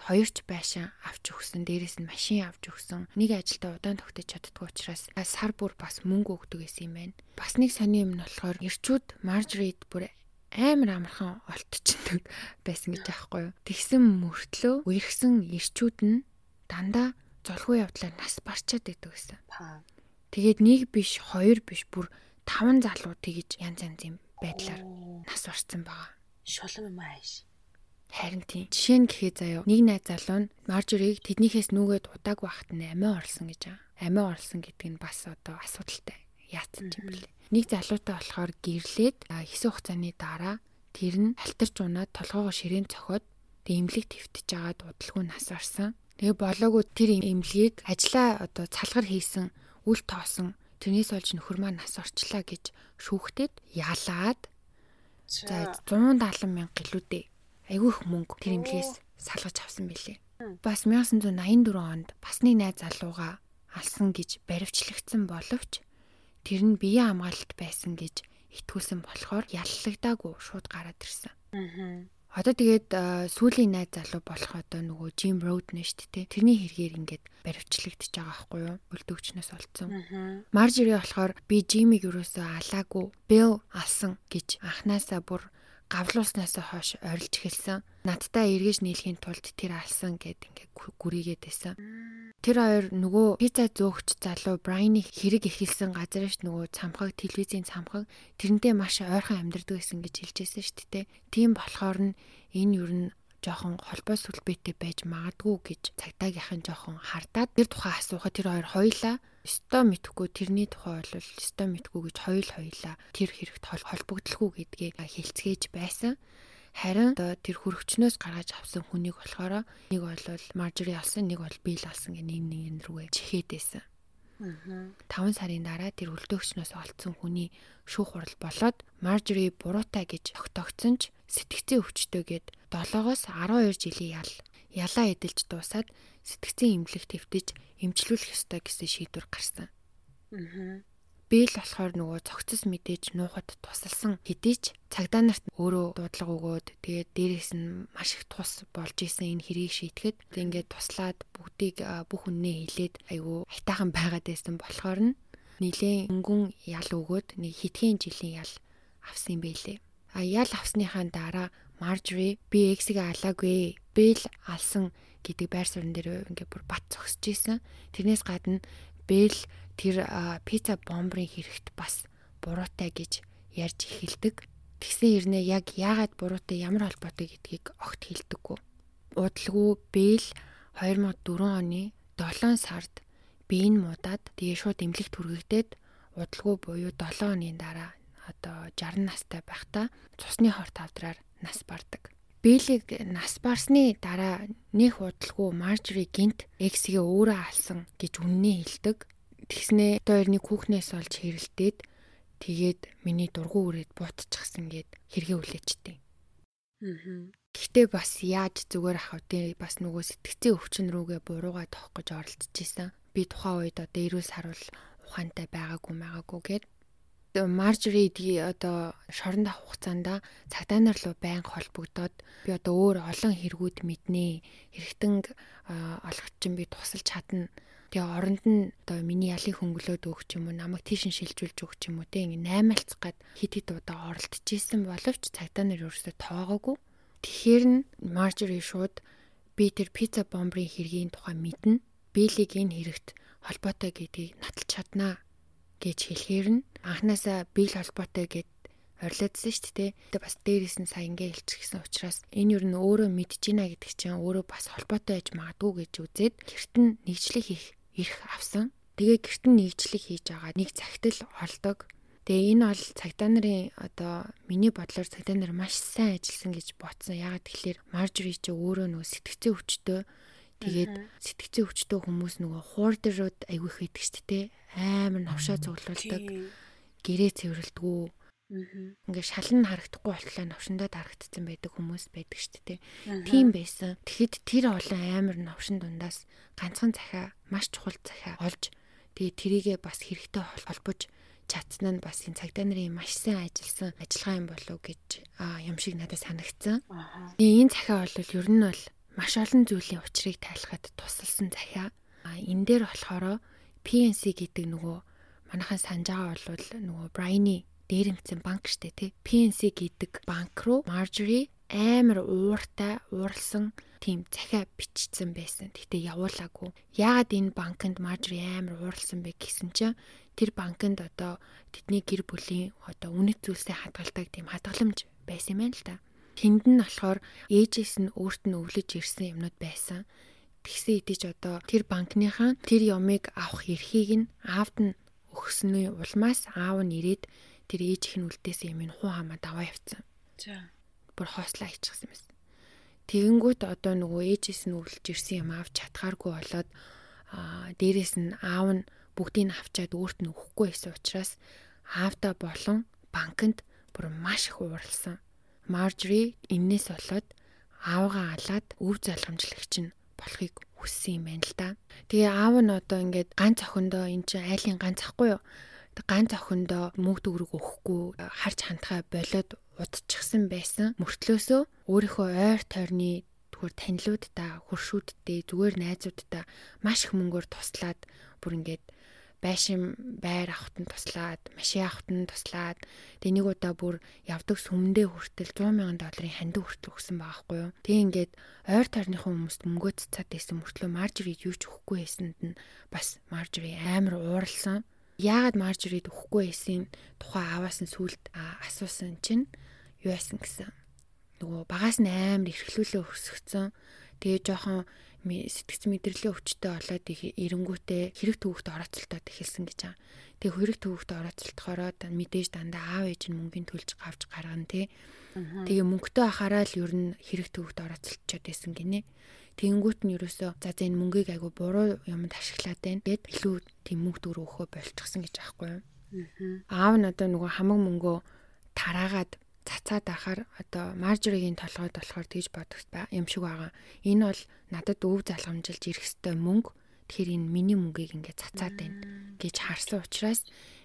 хоёрч байшин авч өгсөн, дээрээс нь машин авч өгсөн. Нэг ажилдаа удаан тогтож чаддгүй учраас сар бүр бас мөнгө өгдөг гэсэн юм байна. Бас нэг сони юм нь болохоор эрчүүд Marjorie бүр амар амархан олтчдаг байсан гэж аахгүй юу. Тэгсэн мөртлөө үерхсэн ирчүүд нь дандаа золгүй явдлаар нас барчаад идэв гэсэн. Тэгээд нэг биш, хоёр биш, бүр таван залуу тэгж янз янзын байдлаар нас барцсан байгаа. Шулам юм ааш. Харин тийм. Жишээ нь гэхээ заяо. Нэг найз залуу нь Маржорийг тэднийхээс нүгээд удааг байхад нь амиа орлсон гэж байгаа. Амиа орлсон гэдэг нь бас одоо асуудалтай. Яатсан юм бэлээ. Нэг залуутай болохоор гэрлээд хэсэг хугацааны дараа тэр нь алтарч унаад толгоогоо ширээн цохоод тэг имлэг твтэж агаад удалгүй нас орсон. Тэгээ болоогүй тэр имлэгийг ажлаа одоо цалгар хийсэн үл тоосон тэрнээс олж нөхөр маань нас орчлаа гэж шүүхтэд ялаад за 170 мянга гэлүүдээ айгүй их мөнгө тэр имлэгээс салгаж авсан билээ. Бас 1984 онд бас нэг найз залууга алсан гэж баривчлагдсан боловч тэр нь биеийн хамгаалалт байсан гэж итгүүлсэн болохоор яллагдаагүй шууд гараад ирсэн. Аа. Одоо тэгээд сүүлийн найз залуу болох одоо нөгөө Jim Road нэ шүү дээ. Тэрний хэрэгээр ингээд баривчлагдчихж байгаа байхгүй юу? Үлдөвчнөөс олцсон. Marjorie болохоор би Jimmy-г юусоо алаагүй, Bill алсан гэж анханасаа бүр гавлуулснаас хойш орилж эхэлсэн. Надтай эргэж нийлхийн тулд тэр алсан гэд ингээ гүрийгээд байсан. Тэр хоёр нөгөө пицца зөөгч залуу Брайны хэрэг эхэлсэн газарш нөгөө цамхаг телевизийн цамхаг тэрнтэй маш ойрхон амьдардаг гэсэн гэж хэлжсэн шүү дээ. Тийм болохоор нь энэ юу н жоохон холбоо сүлбэтэй байж магадгүй гэж цагдаагийнхан жоохон хардаад тэр тухай асуухад тэр хоёр хоёлаа өстой мэдхгүй тэрний тухай бол өстой мэдхгүй гэж хоёул хоёлаа тэр хэрэгт холбогдлохгүй гэдгийг хэлцгээж байсан. Харин тэр хөрөгчнөөс гаргаж авсан хүнийг болохоор нэг бол Marjorie алсан, нэг бол Bill алсан гэх нэг нэг рүүгээ чихээд байсан. Аа. 5 сарын дараа тэр үлдөөгчнөөс олцсон хүний шүүх хурал болоод Marjorie буруутай гэж тогтоогдсон ч сэтгцийн өвчтөйгээд 7-оос 12 жилийн ял ялаа эдэлж дуусаад сэтгцийн имлэг твтэж эмчлүүлэх ёстой гэсэн шийдвэр гарсан. Аа. Би л болохоор нөгөө цогцос мэдээж нуухад тусалсан хэдий ч цагдаа нарт өөрөө дуудлага өгөөд тэгээд дээрээс нь маш их тус болж исэн энэ хэрийг шийтгэхэд ингээд туслаад бүгдийг бүх үннээ хэлээд айгүй хайтаахан байгаад байсан болохоор нь нилийн өнгөн ял өгөөд нэг хитгэн жилийн ял авсан юм байлээ. А ял авсныхаа дараа Marjorie би эксийг алаагүй. Бэл алсан гэдэг байр суурин дээр ингээ бүр бат зогсож исэн. Тэрнээс гадна Бэл тэр пицца бомбрын хэрэгт бас буруутай гэж ярьж эхэлдэг. Тэгсэн ирнэ яг яагаад буруутай ямар холбоотой гэдгийг огт хэлдэггүй. Удалгүй Бэл 2004 оны 7 сард биеийн муудаад тэгээ шууд эмнэлэгт хүргэгдээд удалгүй буюу 7 оны дараа одоо 60 настай байхдаа цусны хорт авдраар нас бардаг. Бэлийг нас барсны дараа нэх удалгүй Маржри гинт эксгээ өөрөө алсан гэж үннээ хэлдэг. Тэгснээ эрний хүүхнээс олж хэрэлдээд тэгээд миний дургу үрээд буутчихсан гэд хэрэгээ үлээчтэй. Аа. Гэхдээ бас яаж зүгээр ах вэ? Бас нөгөө сэтгцийн өвчин рүүгээ буруугаа тоох гэж оролдож исэн. Би тухайн үед одоо эрүүл сарвал ухаантай байгаагүй байгаагүй гэд Маржри одоо шоронд авах хугацаанд цагдаа нар руу байнга холбогдоод би одоо өөр олон хэрэгүүд мэднэ. Хэрэгтэн олгочин би тусалж чадна. Тэгээ оронд нь одоо миний ялыг хөнгөлөөд өгч юм уу, намайг тийшин шилжүүлж өгч юм уу те ингэ наймаалцах гад хит хит удаа оролдож исэн боловч цагдаа нар ерөөсөө тоогоогүй. Тэгэхээр нь Маржри шууд би тэр пицца бомбрын хэргийн тухай мэднэ. Бэлийг энэ хэрэгт холбоотой гэдгийг наталж чаднаа гэж хэлэхээр нь анханасаа бие холбоотой гэд орилоодсэн шүү дээ. Тэгээ бас дээрээс нь сая ингээ хэлчихсэн учраас энэ юу н өөрөө мэдж байна гэдэг чинь өөрөө бас холбоотой байж магадгүй гэж үзээд гэрт нь нэгжлэх их ирэх авсан. Тэгээ гэрт нь нэгжлэх хийж байгаа нэг цагтл олдог. Тэгээ энэ бол цагдаа нарын одоо миний бодлоор цагдаа нар маш сайн ажилласан гэж ботсон. Ягаад тэгэхээр Marjorie ч өөрөө нөгөө сэтгцэн өвчтөө Тэгээд сэтгцэн өвчтөө хүмүүс нөгөө хуурдрууд айгүй их байдаг шүү дээ. Амар навшаа цуглуулдаг. Гэрээ цэвэрлдэггүй. Ингээ шалан харагдахгүй болтлоо навшиндаа дарагдсан байдаг хүмүүс байдаг шүү дээ. Тийм байсан. Тэгэхэд тэр олон амар навшин дундаас ганцхан захиа, маш чухал захиа олж тэгээд тэрийгээ бас хэрэгтэй холбож чадсан нь бас энэ цагдаа нарын маш сайн ажилласан ажиллагаа юм болов уу гэж юм шиг надад санагдсан. Энэ захиа бол ер нь бол маш олон зүйлийн учрыг тайлахад тусалсан захиа. Энэ дээр болохоор PNC гэдэг нөгөө манайхан санаж байгаа бол нөгөө Briny дээрэмцэн банк штэ тий. PNC гэдэг банк руу Marjorie амар ууртай ууралсан тийм захиа бичсэн байсан. Гэтэ явуулаагүй. Яагаад энэ банкнд Marjorie амар ууралсан бэ гэсэн чинь тэр банкнд одоо тэдний гэр бүлийн одоо үнэт зүйлсээ хадгалдаг тийм хадгаламж байсан юм байна л та. Тэнд нь болохоор ээжээс нь өөрт нь өвлөж ирсэн юмнууд байсан. Тэгсэн идэж одоо тэр банкныхаа тэр ямыг авах эрхийг нь аавд нь өгснөө улмаас аав нь ирээд тэр ээж их нь үлдээсэн юм хуу хамаа даваа явцсан. За. Бүр хоослоо хийчихсэн юм. Тэгэнгүүт одоо нөгөө ээжээс нь өвлөж ирсэн юм авч чадхааргүй болоод аа дээрэс нь аав нь бүгдийг нь авчаад өөрт нь өгөхгүй байсан учраас аавда болон банкнд бүр маш их ууралсан. Маржри эннээс болоод аавгаа алаад өв залгамжлагч нь болохыг хүссэн юм байна л да. Тэгээ аав нь одоо ингээд ганц охиндоо эн чинь айлын ганц ахгүй юу? ганц охиндоо мөнгө төгрөг өгөхгүй харж хандхаа болоод удчихсан байсан. Мөртлөөсөө өөрийнхөө ойр тойрны түгээр танилуудтай, хуршүүдтэй, зүгээр найзуудтай маш их мөнгөөр туслаад бүр ингээд байшин байр авахт нь туслаад, машин авахт нь туслаад, тэгээ нэг удаа бүр явдаг сүмдээ хүртэл 100 сая долларын хандив хүртэл өгсөн байгаа хгүй юу. Тэгээ ингээд ойр тойрныхон хүмүүст мөнгөө цацаад байсан мөртлөө маржрид юу ч өгөхгүй байсанд нь бас маржри амар ууралсан. Яагаад маржрид өгөхгүй байсан тухай аваас нь сүлд асуусан чинь юу яасан гэсэн. Нөгөө багаас нь амар эрхлүүлээ өсгцэн. Тэгээ жоохон сэтгц мэдрэлийн өвчтөй болоод эренгүүтээ хэрэг төвөгт орооцолтоод эхэлсэн гэж байгаа. Тэгээ хэрэг төвөгт орооцолтохороо мэдээж дандаа аав ээж нь мөнгөний төлж авч гаргана тий. Тэгээ мөнгөтэй ахаараа л ер нь хэрэг төвөгт орооцолтчод байсан гинэ. Тэнгүүт нь ерөөсөө за за энэ мөнгийг айгу буруу юмд ашиглаад байна. Гэт илүү тийм мөнгө төгрөг өгөхөө болчихсон гэж аахгүй юу. Аав нь одоо нөгөө хамаг мөнгөө тараагаад цацаад ахаар одоо маржригийн толгойд болохоор тэгж бодох юм шиг байгаа. Энэ бол надад өв залгамжилж ирэх хэвээр мөнгө. Тэгэхээр энэ миний мөнгийг ингээд цацаад байна гэж харсан учраас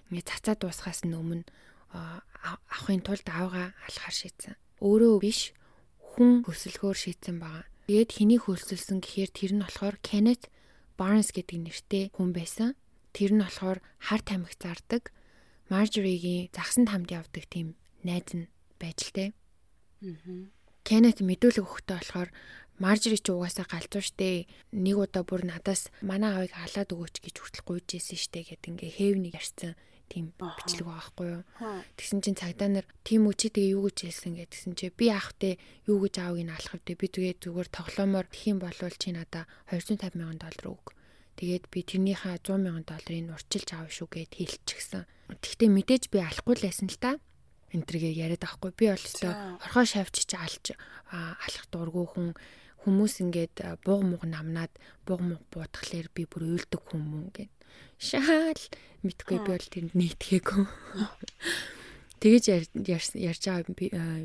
ингээд цацаад дуусгаас өмнө авахын тулд аавгаа алхаар шийдсэн. Өөрөө биш хүн хөсөлгөөр шийдсэн байгаа. Тэгээд хэнийг хөлсөлсөн гэхээр тэр нь болохоор Kenneth Barnes гэдэг нэртэй хүн байсан. Тэр нь болохоор хар тамхи зардаг Marjorie-гийн загсан тамд явдаг тийм найз нь байж л тээ. Аа. Кеннет мэдүүлэг өгөхдөө болохоор Маржери ч угаасаа галзуу штэ. Нэг удаа бүр надаас манай аавыг халаад өгөөч гэж хүртэл гуйж ийсэн штэ гэд ингээ хээвнийг ярьсан тийм бичлэг байгаа хгүй юу. Тэгсэн чинь цагдаа нар тийм үү чи тэгээ юу гэж хэлсэн гэдгсэн чи би аахтай юу гэж аавыг нь алах вэ? Би тэгээ зүгээр тоглоомоор тхиим болвол чи надаа 250 сая доллар өг. Тэгээд би тэрнийхээ 100 сая долларыг урчилж аав шүү гэд хэлчихсэн. Тэгтээ мэдээж би алахгүй л байсан л та энтергээ яриад авахгүй. Би бол өстой орхоо шавчиж алж алах дургүй хүн хүмүүс ингээд бууг мууг намнаад бууг мууг буудахлаар би бүр уйлдаг хүмүүн гэн. Шаал мэдгүй би бол тэнд нийтгээгүй. Тэгэж ярьж байгаа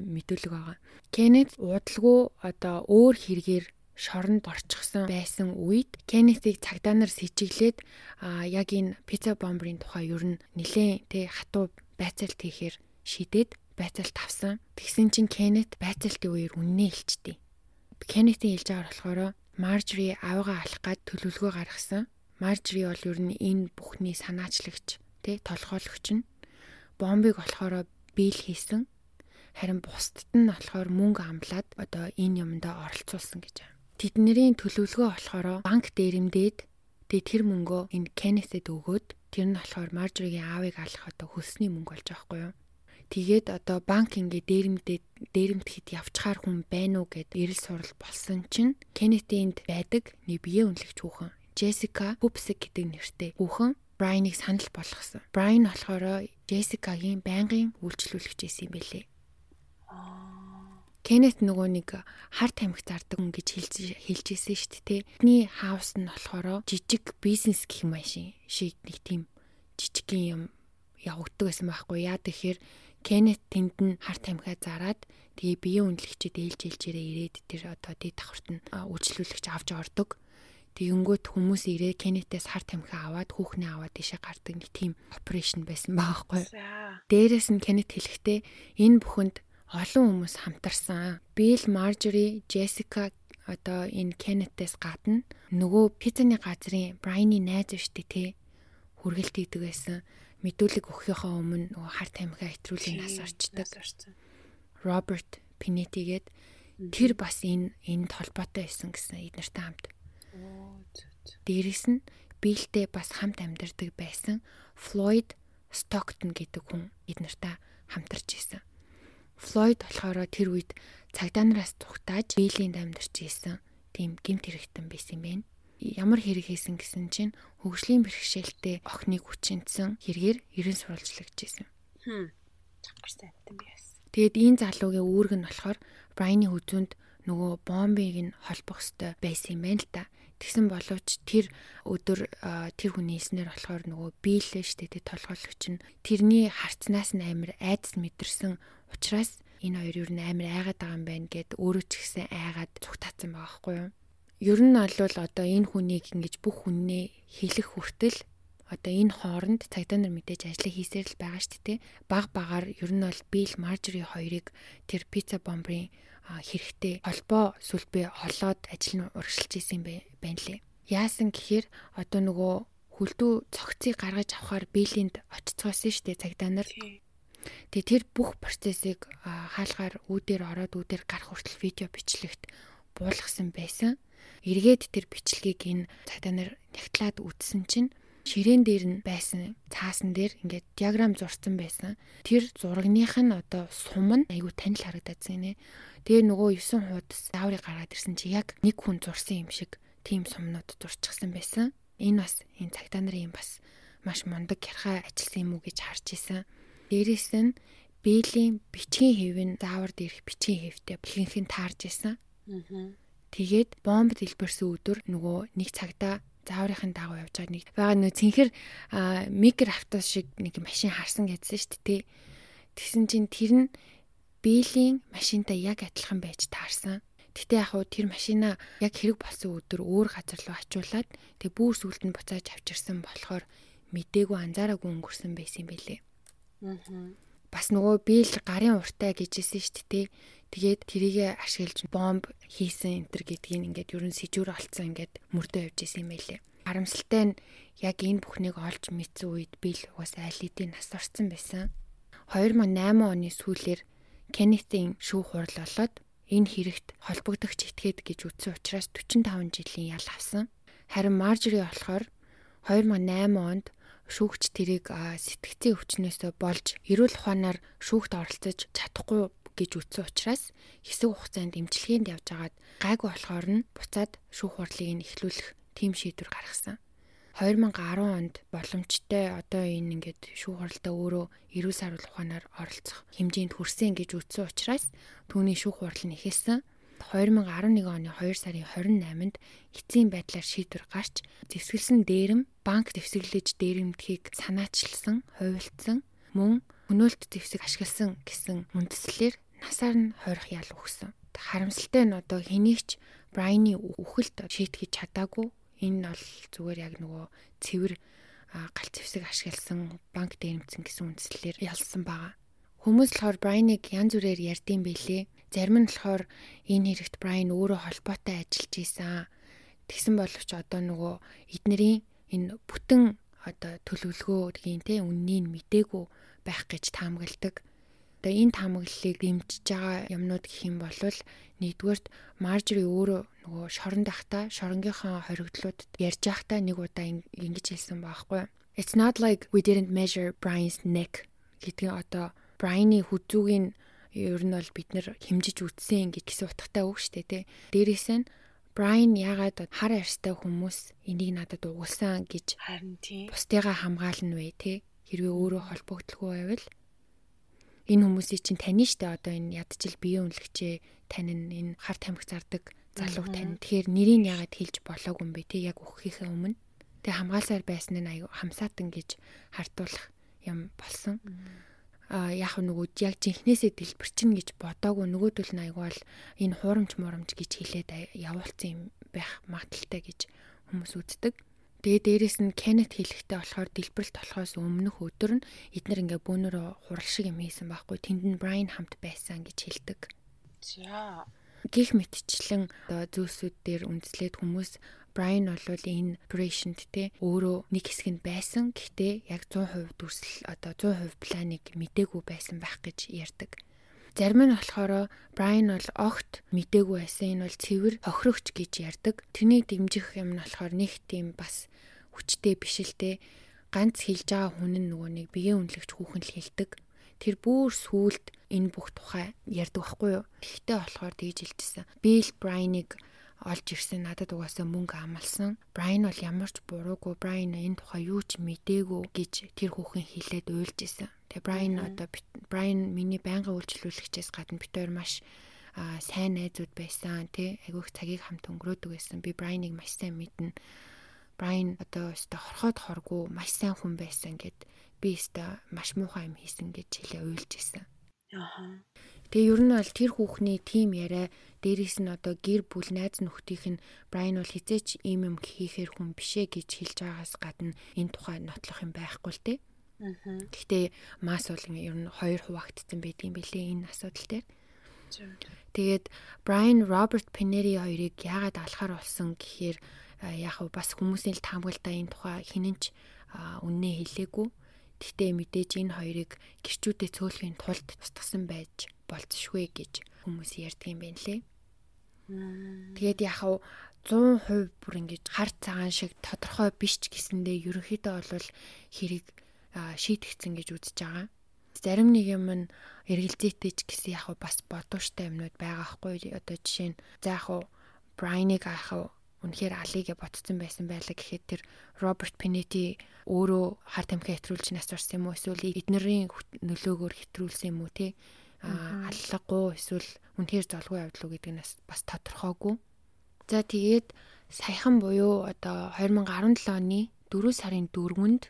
мэдүүлэг байгаа. Кеннет уудалгүй одоо өөр хэрэгээр шоронд орчихсон байсан үед Кеннетийг цагдаа нар сэжиглээд а яг энэ пицца бомбрын тухай ер нь нилээн тэ хатуу байцаалт хийхээр шидээд байцаалт авсан. Тэгсэн чинь Кеннет байцаалтын үеэр үннээ хэлчихдээ. Кеннетийн хэлж байгаа болохоор Маржри авгаа алах гад төлөвлөгөө гаргасан. Маржри бол ер нь энэ бүхний санаачлагч, тэ толгойлогч нь. Бомбыг болохоор биел хийсэн. Харин бусдад нь болохоор мөнгө амлаад одоо энэ юмдаа оролцуулсан гэж байна. Тэдний төлөвлөгөө болохоор банк дээрэмдээд тэгээ тэр мөнгөө энэ Кеннетэд өгөөд тэр нь болохоор Маржригийн аавыг алах одоо хөлсний мөнгө болж байгаа байхгүй юу? Тэгээд одоо банк ингээ дээрэмдээ дээрэмдэхэд явчихаар хүн байна уу гэд эрэл сурал болсон чинь Кеннетинд байдаг нэг бие үнэлэгч хүүхэн Джессика Пупсик гэдэг нэртэй хүүхэн Брайныг санал болгосон. Брайн болохоор Джессикагийн байнгын үйлчлүүлэгч байсан юм бэлээ. Кеннет нөгөө нэг хар тамхи зардаг хүн гэж хэлж хэлжсэн шүү дээ. Тэдний хаус нь болохоор жижиг бизнес гэх юм шиг нэг тийм жижигхэн юм явагддаг байсан байхгүй яа тэгэхээр Кеннет тэнд нь хар тамхиа зараад тэгээ биеийн үнэлэгчэд ээлж ээлжээрээ ирээд тэр одоо дэд давхарт нь үйлчлүүлэгч авч ордог. Тэгэнгүүт хүмүүс ирээ Кеннетээс хар тамхиа аваад хүүхнээ аваад тийшээ гардаг нэг тийм операшн байсан баахгүй. Дээрээс нь Кеннет хэлэхдээ энэ бүхэнд олон хүмүүс хамтарсан. Билл, Маржери, Джессика одоо энэ Кеннетээс гадна нөгөө пиццаны газрын Брайны найз штэ те хүргэлт хийдэг байсан мэдүүлэг өгөхийнхөө өмнө нөгөө хар тамхиа хэтрүүлэн нас орчдөг. Роберт Пинетигээд тэр бас энэ энд холбоотой байсан гэсэн эднэртэй хамт. Дээрээс нь биэлтэй бас хамт амьдардаг байсан Флойд Стоктон гэдэг хүн эднэртэй хамтарч исэн. Флойд болохоор тэр үед цагдаа нараас тухтааж биелийн дамдэрч ийсэн тийм гимт хэрэгтэн байсан юм байна. Ямар хэрэг хийсэн гэсэн чинь хөгжлийн бэрхшээлтэй охиныг хүчинтсэн хэрэгээр ерэн сурвалжлагж ийсэн. Хм. Чангаар сайтай би яасан. Тэгэд энэ залуугийн үүрэг нь болохоор Брайны хүзүнд нөгөө бомбыг нь холбох ёстой байсан юм байна л та. Тэгсэн боловч тэр өдөр тэр хүний хэлснээр болохоор нөгөө биелээ штэ тэ толгойлогч нь тэрний харцнаас нь амар айдас мэдэрсэн учраас энэ хоёр юу н амар айгаад байгаа юм байна гэд өөрөө ч ихсэн айгаад цугтаацсан байгаа байхгүй юу. Ер нь бол одоо энэ хүнийг ингэж бүх хүннээ хэлэх хүртэл одоо энэ хооронд цагдаа нар мэдээж ажлыг хийсээр л байгаа шүү дээ. Баг багаар ер нь бол Бил Маржери хоёрыг тэр пицца бомбрын хэрэгтэй холбоо сүлбээ олоод ажил нь урагшилж исэн байна лээ. Яасан гэхээр одоо нөгөө хүлдүү цогцыг гаргаж авахар Билинд очицгоосон шүү дээ цагдаа нар. Тэгээ тэр бүх процессыг хаалгаар үүдээр ороод үүдээр гарах хүртэл видео бичлэгт буулгасан байсан. Эргээд тэр бичлэгийг энэ цагдаа нар нягтлаад үзсэн чинь ширээн дээр нь байсан цаасан дээр ингээд диаграм зурсан байсан. Тэр зурагных нь одоо сум нь айгүй танил харагдаад байна. Тэгээ нөгөө 9 хуудас зааврыг гаргаад ирсэн чи яг нэг хүн зурсан юм шиг тийм сумнууд зурчихсан байсан. Энэ бас энэ цагдаа нарын бас маш мундаг ярхаа ажилласан юм уу гэж харж исэн. Дээрээс нь Бэйлийн бичгийн хэв нь заавар дээрх бичгийн хэвтэй бэлгэнхэн таарж исэн. Тэгээд бомб дэлбэрсэн өдөр нөгөө нэг цагта зааврын дагуу явж байгаа нэг байгаа нөө цэнхэр микро автобус шиг нэг машин харсан гэдсэн шүү дээ. Тэгсэн чинь тэр нь Бэйлийн машинтай яг адилхан байж таарсан. Гэтэ яг хуу тэр машина яг хэрэг болсон өдөр өөр газар руу ачуулаад тэг бүр сүлд нь буцааж авчирсан болохоор мдээгүй анзаараагүй өнгөрсөн байсан юм байлээ. Бас нөгөө биел гарын уртай гэжсэн шүү дээ. Тэгээд тэрийгэ ашиглаж бомб хийсэн энтер гэдгийг ингээд ерөн сэжүүр олцсон ингээд мөрдөө явж исэн юм байлээ. Харамсалтай нь яг энэ бүхнийг олж мэдсэн үед бил угаасаа алидийн нас орсон байсан. 2008 оны сүүлээр Кеннетийн шүүх хурал болоод энэ хэрэгт холбогдогч этгээд гэж үтсэн учраас 45 жилийн ял авсан. Харин Маржери болохоор 2008 онд шүүгч тэрийг сэтгцийн өвчнөөсөө болж эрүүл ухаанаар шүүгт оролцож чадахгүй гэж үтсэн учраас хэсэг хугацаанд эмчилгээнд явж агаад гайгүй болохоор нь буцаад шүүх хурлыг нь эхлүүлэх тийм шийдвэр гаргасан. 2010 онд боломжтой одоо энэ ингээд шүүх хуралдаа өөрөө эрүүл саруул ухаанаар оролцох хэмжээнд хүрсэн гэж үтсэн учраас түүний шүүх хурал нь эхэлсэн. 2011 оны 2 сарын 28-нд эцсийн байдлаар шийдвэр гарч зэвсгэлсэн дээрэм банк дэвсгэрлэж дээрэмдхийг санаачилсан, хувилдсан, мөн хөнөөлт зэвсэг ашигласан гэсэн үндслээр насаар нь хойрох ял өгсөн. Харамсалтай нь одоо хэнийгч Брайны үхэлд шийтгэж чадаагүй. Энэ бол зүгээр яг нөгөө цэвэр галт зэвсэг ашигласан банк дээрэмцэн гэсэн үндслээр ялсан байгаа. Хүмүүс болохоор Брайныг янз бүрээр ярьдсан байлээ. Зарим нь болохоор энэ хэрэгт Брайан өөрөө холбоотой ажиллаж исэн. Тэгсэн боловч одоо нөгөө эднэрийн энэ бүтэн одоо төлөвлөгөө гэдгийг те үннийг мдээгүй байх гэж таамагладаг. Одоо энэ таамаглалыг дэмжиж байгаа юмнууд гэх юм бол нэгдүгээрт Маржери өөрөө нөгөө шоронд ахта шоронгийнхоо хоригдлуудад ярьж байхдаа нэг удаа ингэж хэлсэн байхгүй. It's not like we didn't measure Brian's neck гэдгийг одоо Brian-ы хүзүүгийн ер нь бол бид нэр хэмжиж үтсэн гэсэн утгатай үг шүү дээ тий. Дээрээс нь Брайан яагаад хар арьстай хүмүүс энийг надад угуулсан гэж харин тий. Бусдыгаа хамгаална вэ тий. Хэрвээ өөрөө холбогдлого байвал энэ хүмүүсийг чинь тань штэ одоо энэ ядчил биеийн үнэлэгчээ тань энэ хар тамхи зардаг залуу тань. Тэгэхээр нэрийг яагаад хэлж болоогүй юм бэ тий яг өгөхийнхээ өмнө. Тэг хамгаалсаар байсан нь аюу хамсаатан гэж хартуулах юм болсон. А яг нөгөө яг жинхнээсээ дэлбэрчин гэж бодоагүй нөгөөдөл нь айгуул энэ хуурамч муурамч гэж хэлээд явуулсан юм байх магадaltaй гэж хүмүүс үздэг. Тэгээ дээрэс нь Кеннет хэлэхдээ болохоор дэлбэрэлт болохоос өмнөх өдөр нь эднэр ингээ бөөнөрөө хурал шиг юм хийсэн байхгүй тэнд нь Брайан хамт байсан гэж хэлдэг. За гих мэтчлэн одоо зүйлсүүд дээр үндэслээд хүмүүс Брайан бол энэ operation-д те өөрөө нэг хэсэг нь байсан. Гэхдээ яг 100% дүрсэл одоо 100% планыг мдээгүй байсан байх гэж ярьдаг. Зарим нь болохоор Брайан бол огт мдээгүй байсан. Энэ бол цэвэр хохирогч гэж ярьдаг. Тэрнийг дэмжих юм нь болохоор нэг тийм бас хүчтэй биш л те ганц хэлж байгаа хүн нь нөгөө нэг биеийн үнэлэгч хүүхэн л хэлдэг. тэр бүр сүулт энэ бүх тухай ярьдаг байхгүй юу. Тэгтээ болохоор тэгж хэлжсэн. Bill Bryan-ыг олж ирсэн надад угаасаа мөнгө амлсан. Брайан бол ямар ч буруугүй Брайан энэ тухай юу ч мдээгүй гэж тэр хүүхэн хэлээд уйлж исэн. Тэгээ Брайан одоо Брайан миний байнгын үйлчлүүлэгчээс гадна бид хоёр маш сайн найзууд байсан тий айгүйх цагийг хамт өнгөрөөдөг байсан. Би Брайаныг маш сайн мэднэ. Брайан одоо өстө хорхоод хоргүй маш сайн хүн байсан гэд би өстө маш муухай юм хийсэн гэж хэлээ уйлж исэн. Аа. Тэгээ ер нь бол тэр хүүхний тим яриа дээрээс нь одоо гэр бүл найз нөхдийнх нь Брайан бол хизээч ийм юм хийхээр хүн бишээ гэж хэлж байгаас гадна энэ тухай нотлох юм байхгүй л дээ. Аа. Гэхдээ мас бол ер нь хоёр хуваагдсан байдгийн бэлээ энэ асуудал дээр. Тэгээд Брайан Роберт Пенери хоёрыг яагаад алахаар болсон гэхээр яг бас хүмүүсийн л таамаглалтай энэ тухай хинэнч үннээ хэлээгүй. Гэхдээ мэдээж энэ хоёрыг гэрчүүдэд цөөлхийн тулд тусгасан байж болцшгүй гэж хүмүүс ярьдаг юм байна лээ. Тэгээд яг 100% бүр ингэж хар цагаан шиг тодорхой биш ч гэсэндээ ерөнхийдөө бол хэрэг шийтгэцэн гэж үзэж байгаа. Зарим нэг юм нь эргэлзээтэй ч гэсэн яг бас бодвоштой юмнууд байгаа хгүй одоо жишээ нь за яг Брайныг ах үнэхээр алигээ ботцсон байсан байлаа гэхэд тэр Роберт Пенети өөрөө хар тамхи хэтрүүлж нас орсон юм уу эсвэл эднэрийн нөлөөгөөр хэтрүүлсэн юм уу те аллаггүй эсвэл үнэхээр золгүй явдал уу гэдэг нь бас тодорхойгүй. За тэгээд саяхан буюу одоо 2017 оны 4 сарын 4-нд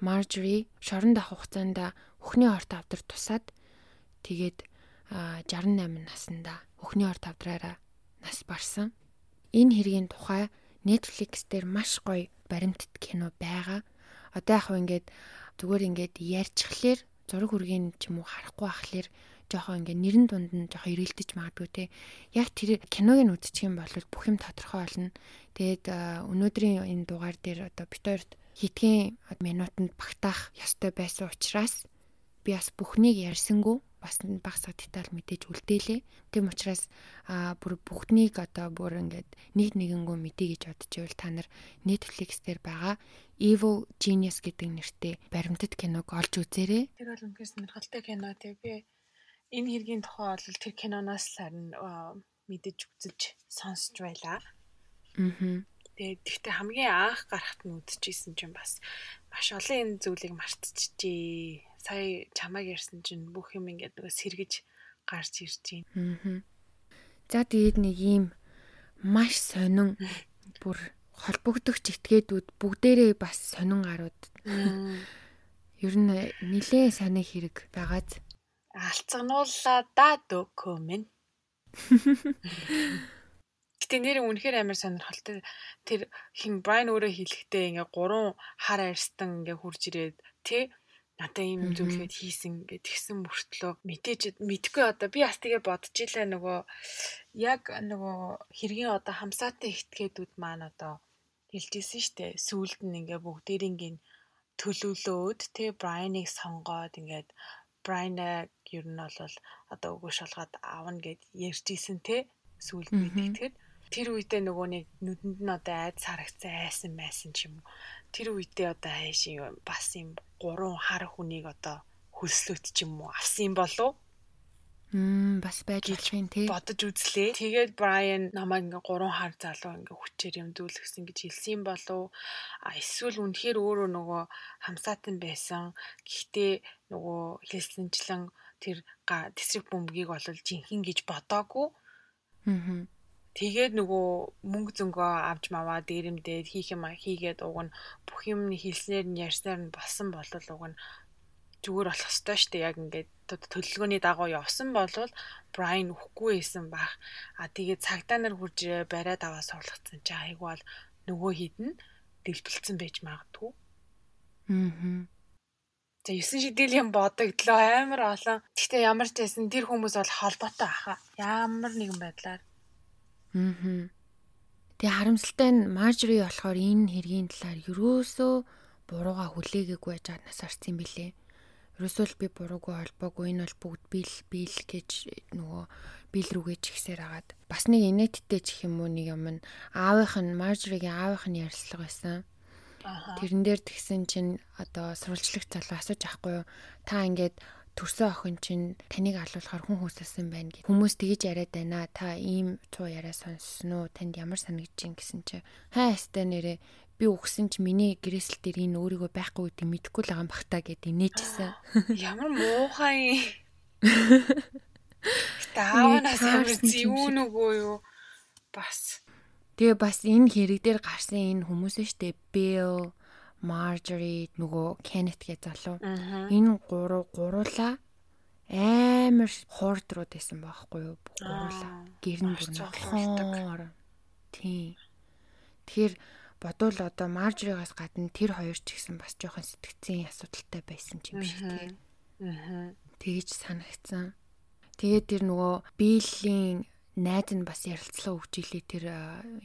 Marjorie шорон дах хугацаанд өхний орт авдар тусаад тэгээд 68 наснда өхний орт авдраараа нас барсан. Энэ хэргийн тухай Netflix дээр маш гоё баримтат кино байгаа. Одоо яг ингээд зүгээр ингээд ярьчихлаар зураг хүргийн ч юм уу харахгүй ахлаар жоохон ингээ нэрэн дунд нь жоохон ирэлдэж магадгүй те. Яг тэр киног нь үзчих юм бол бүх юм тодорхой болно. Тэгээд өнөөдрийн энэ дугаар дээр одоо бит хитгэн минутанд багтаах ёстой байсан учраас би бас бүхнийг ярьсангүй бас багсаа деталь мэдээж үлдээлээ. Тэм учраас а бүр бүгднийг одоо бүр ингээд нэг нэгэнгөө мэдээ гэж бодож байвал та нар Netflix дээр байгаа Evil Genius гэдэг нэртэй баримтат киног олж үзээрэй. Тэр бол үнэхээр сонирхолтой кино тий би энэ хэргийн тухай бол тэр киноноос харин мэдэж үзэж сонсч байлаа. Аа. Тэгээд тэгтээ хамгийн анх гарахт нь үдчихсэн чинь бас маш олон энэ зүйлийг мартчихжээ. Сая чамааг ярьсан чинь бүх юм ингээд нөгөө сэргэж гарч ирж байна. Аа. За тэгээд нэг ийм маш сонин бүр холбогдогч этгээдүүд бүгдээрээ бас сонин гарууд. <laughs> Ер нь нилээ санаа хэрэг байгааз алцганууллаа да документ. <laughs> Гэтэ нэр үнэхээр амар сонирхолтой. Тэр хин Брайан өөрөө хэлэхдээ ингээ гурван хар арьстан ингээ хурж ирээд тий надаа ийм зүйлгээд хийсэн гэд тэгсэн мөртлөө мэдээж мэдгүй одоо. Би бас тэгээ бодож илаа нөгөө яг нөгөө хэргийн одоо хамсаатай ихтгээдүүд маань одоо хэлжсэн штэ. Сүүлд нь ингээ бүгдээрингийн төлөвлөөд тэ Брайаныг сонгоод ингээд Брайнаг ер нь бол одоо өгөө шалгаад аавна гэд ярьж исэн те сүүлд мэдгэтгэд тэр үедээ нөгөө нэг нүдэнд нь одоо айд сарагцсан айсан байсан ч юм уу тэр үедээ одоо хайш юм бас юм гурван хар хүнийг одоо хөлслөт ч юм уу авсан болов Мм бас байж ичхэн тий. Бодож үзлээ. Тэгээд Брайан намайг ингээ гурван хар залуу ингээ хүчээр юм дүүлгсэн гэж хэлсэн болов. А эсвэл үнэхээр өөрөө нөгөө хамсаатан байсан. Гэхдээ нөгөө хэлсэнчлэн тэр тесрэг бөмбөгийг бол жинхэнэ гэж бодоагүй. Аа. Тэгээд нөгөө мөнгө зөнгөө авч маваа дээрэмдээд хийх юм хийгээд уг нь бүх юм хэлснээр нь ярьснаар нь болсон болол уг нь зүгээр болох ёстой шүү дээ. Яг ингээд төлөвлөгөөний дагуу явсан болвол Брайан үхгүй байсан бах. А тэгээ цагдаа нар хурж бариад аваа суулгацсан чи айгу бол нөгөө хідэн дэлбэлцэн байж магадгүй. Аа. За 9 шидэл юм бодогдлоо амар олон. Гэхдээ ямар ч байсан тэр хүмүүс бол холбоотой аха. Ямар нэгэн байдлаар. Аа. Тэгээ харамсалтай нь Маржри болохоор энэ хэргийн талаар юрөөсөө бурууга хүлээгээгүй байж нас арцсан билээ. Ерөөсөө би буруугүй холбоогүй энэ бол бүгд бил бил гэж нөгөө бил рүүгээ чигсээр агаад бас нэг инээдтэй ч юм уу нэг юм аавынх нь Маржригийн аавынх нь ярилцлага байсан. Тэрэн дээр тэгсэн чинь одоо сурвалжлагч залуу асууж авахгүй юу? Та ингээд төрсөн охин чинь таныг алуулахаар хүн хүсэлсэн байна гэх. Хүмүүс тэгэж яриад байна. Та ийм цуу яриа сонссон уу? Танд ямар санагдаж ин гэсэн чи хаа ястай нэрээ би өгсөн чи миний гэрээсэл дээр энэ өөрийгөө байхгүй гэдэг мэдэхгүй л байгаа юм бах та гэд инээжсэн. <gasps> Ямар муухай. <gasps> Таавнаас ямар зүүн үгүй юу? Бас. Тэгээ бас энэ хэрэг дээр гарсан энэ хүмүүс нь штэ Bill Marjorie нөгөө Kenneth гэж залуу. Энэ гурав гуруула амар хуурдрууд байсан байхгүй юу? Гуруула. Гэрн бүр нохоор. Тийм. Тэгэхээр бодвол одоо Marjorie-гаас гадна тэр хоёр ч гэсэн бас жоохон сэтгцийн асуудалтай байсан юм шиг тийм. Аа. Тэгэж санагдсан. Тэгээд тэр нөгөө Bill-ийн найз нь бас ярилцлага өгч илээ тэр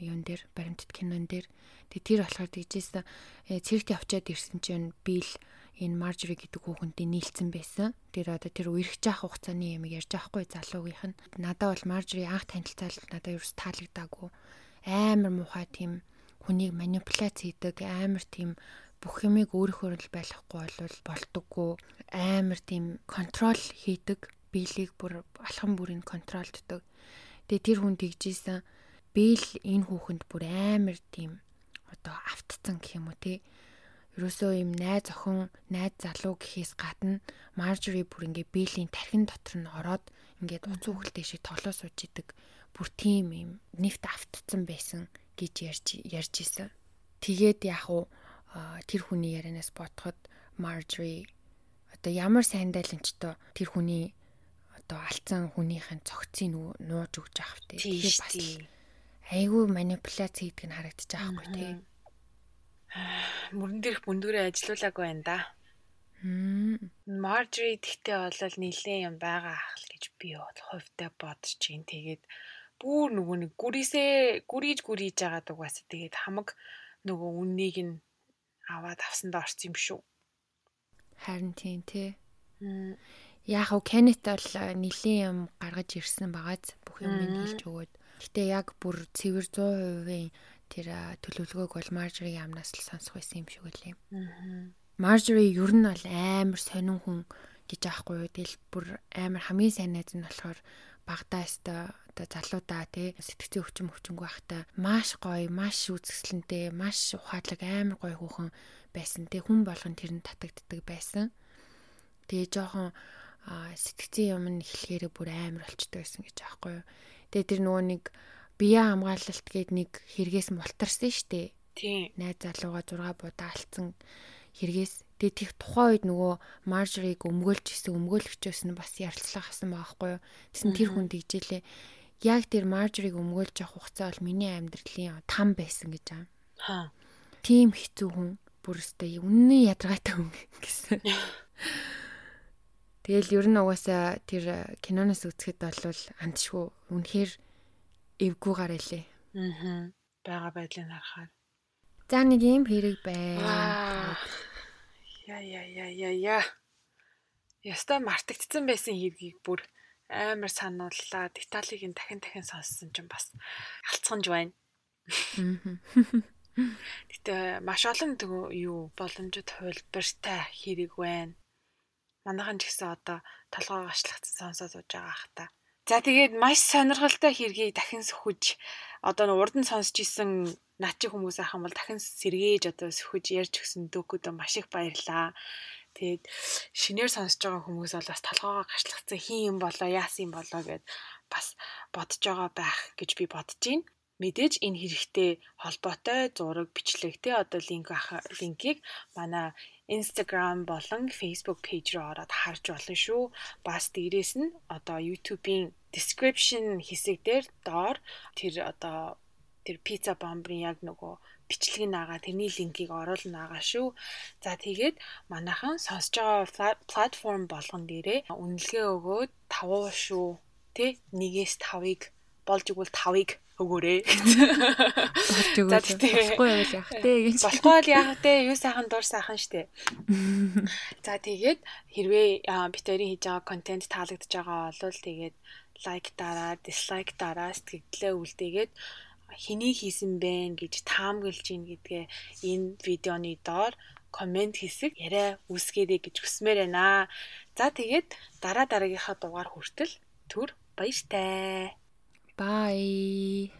юун дээр баримтат кинон дээр. Тэгээ тэр болохоор тэгжсэн цэрэгт явчаад ирсэн чинь бил энэ Маржори гэдэг хүүхэнтэй нийлцсэн байсан. Тэр одоо тэр үерх жаах хугацааны юм ярьж байхгүй залуугийнх нь. Надад бол Маржори анх танилцал надад ерөөс таалагдаагүй. Амар муухай тийм хүнийг манипуляц хийдэг амар тийм бүх юмыг өөрийнхөө л байлгахгүй бол болдоггүй амар тийм контрол хийдэг биелийг бүр алхам бүрийн контролддог Тэгээ тэр хүн тэгжсэн Бэл энэ хүүхэнд бүр амар тийм одоо автцсан гэх юм уу те. Ерөөсөө юм найз охин, найз залуу гэхээс гадна Маржори бүр ингээ Бэлийн тархин дотор нь ороод ингээд уц үгэлтэй шиг тоглоо сууж идэг. Бүр тийм юм нефт автцсан байсан гэж ярьж ярьж исэн. Тэгээд яг уу тэр хүний ярианаас бодоход Marjorie одоо ямар сайндайланчтай тэр хүний одоо алдсан хүнийхэн цогцыг нууж өгч авах тий. Тэгэхээр бас айгүй манипуляц хийдэг нь харагдаж байгаа хгүй тий. Мөрөн дээрх бүндүүрээ ажилуулаагүй байна да. Маржри тэгтээ болол нилээ юм байгаа ах гэж би бол хувьдаа бодож чинь тэгээд бүр нөгөө нэг гүрээсээ гүрийж гүрийж байгаад угаасаа тэгээд хамаг нөгөө үннийг нь аваад авсандаа орсон юм шүү. Харин тийм тий. Яг уу Кенет бол нэлийн юм гаргаж ирсэн багаз бүх юм нь хэлж өгөөд. Гэтэ яг бүр цэвэр 100%-ийн тэр төлөвлөгөөг бол Marjorie амнаас л сонсох байсан юм шиг үлээ. Marjorie ер нь бол амар сонин хүн гэж аахгүй юу. Тэгэл бүр амар хамгийн сайн найз нь болохоор багтаа өстой одоо залуудаа тий сэтгцийн өвчин өвчнгөө ахта маш гоё, маш үзэсгэлэнтэй, маш ухаалаг амар гоё хүүхэн байсан. Тэг хүн болгон тэр нь татагддаг байсан. Тэгээ жоохон сэтгцийн юм нь эхлэхээрээ бүр амар болчтой байсан гэж аахгүй юу. Тэгээ тэр нөгөө нэг бие хамгаалалт гээд нэг хэрэгээс мултарсан штэ. Тийм. Найз залууга 6 будаа алдсан хэрэгээс тэгээ тех тухайн үед нөгөө Маржориг өмгөөлж исэн өмгөөлөгчөөс нь бас ярилцлага хасан байхгүй юу. Тэсэн тэр хүн дийжлээ. Яг тэр Маржориг өмгөөлж явах хугацаа бол миний амьдралын там байсан гэж аа. Аа. Тим хэцүү хүн бүр өстэй үнэн ядаргаатай хүн гэсэн. <laughs> Тэгэл ер нь угаасаа тэр киноноос үзэхэд бол андшгүй үнэхээр эвгүйгээр илээ. Аа. Бага байдлыг харахаар. За нэг юм хэрэг байна. Я я я я я. Яста мартагдсан байсан хэргийг бүр амар санууллаа. Деталийг нь дахин дахин сонссон чинь бас алцганж байна. Гэтэ маш олон юу боломжит хувилбартай хэрэг байна манайхан ч гэсэн одоо толгой гашлахсан сонсоод сууж байгаа ах та. За тэгээд маш сонирхолтой хэргийг дахин сөхөж одоо урд нь сонсч исэн наачи хүмүүс ахын бол дахин сэргээж одоо сөхөж ярьж өгсөн дөөкөдөө маш их баярлаа. Тэгээд шинээр сонсож байгаа хүмүүс бол бас толгоогоо гашлахсан хин юм болоо яасан юм болоо гэд бас бодож байгаа байх гэж би бодож байна. Мэдээж энэ хэрэгтэй холбоотой зураг бичлэг те одоо линк линкийг манай Instagram болон Facebook page руу ороод харж болно шүү. Бас дээрээс нь одоо YouTube-ийн description хэсэг дээр доор тэр одоо тэр pizza bomb-ын яг нөгөө бичлэгийг наага тэрний линкийг оруулна наага шүү. За тэгээд манайхан сонсож байгаа платформ болгон дээрээ үнэлгээ өгөөд тавуу шүү. Тэ нэгээс 5-ыг болж игэл 5-ыг өгөөрэй. Болж өгөөч. Болохгүй байвал яах гэж. Болохгүй бол яах вэ? Юу сайхан дур сайхан штэ. За тэгээд хэрвээ битэрийн хийж байгаа контент таалагдж байгаа бол тэгээд лайк дараа, дислайк дараа сэтгэлдээ үлдээгээд хэний хийсэн бэ гэж таамаглаж ийн гэдгээ энэ видеоны доор комент хийсэг яриа үүсгээрэй гэж хүсмээр байна. За тэгээд дараа дараагийнхаа дугаар хүртэл түр баяртай. Bye.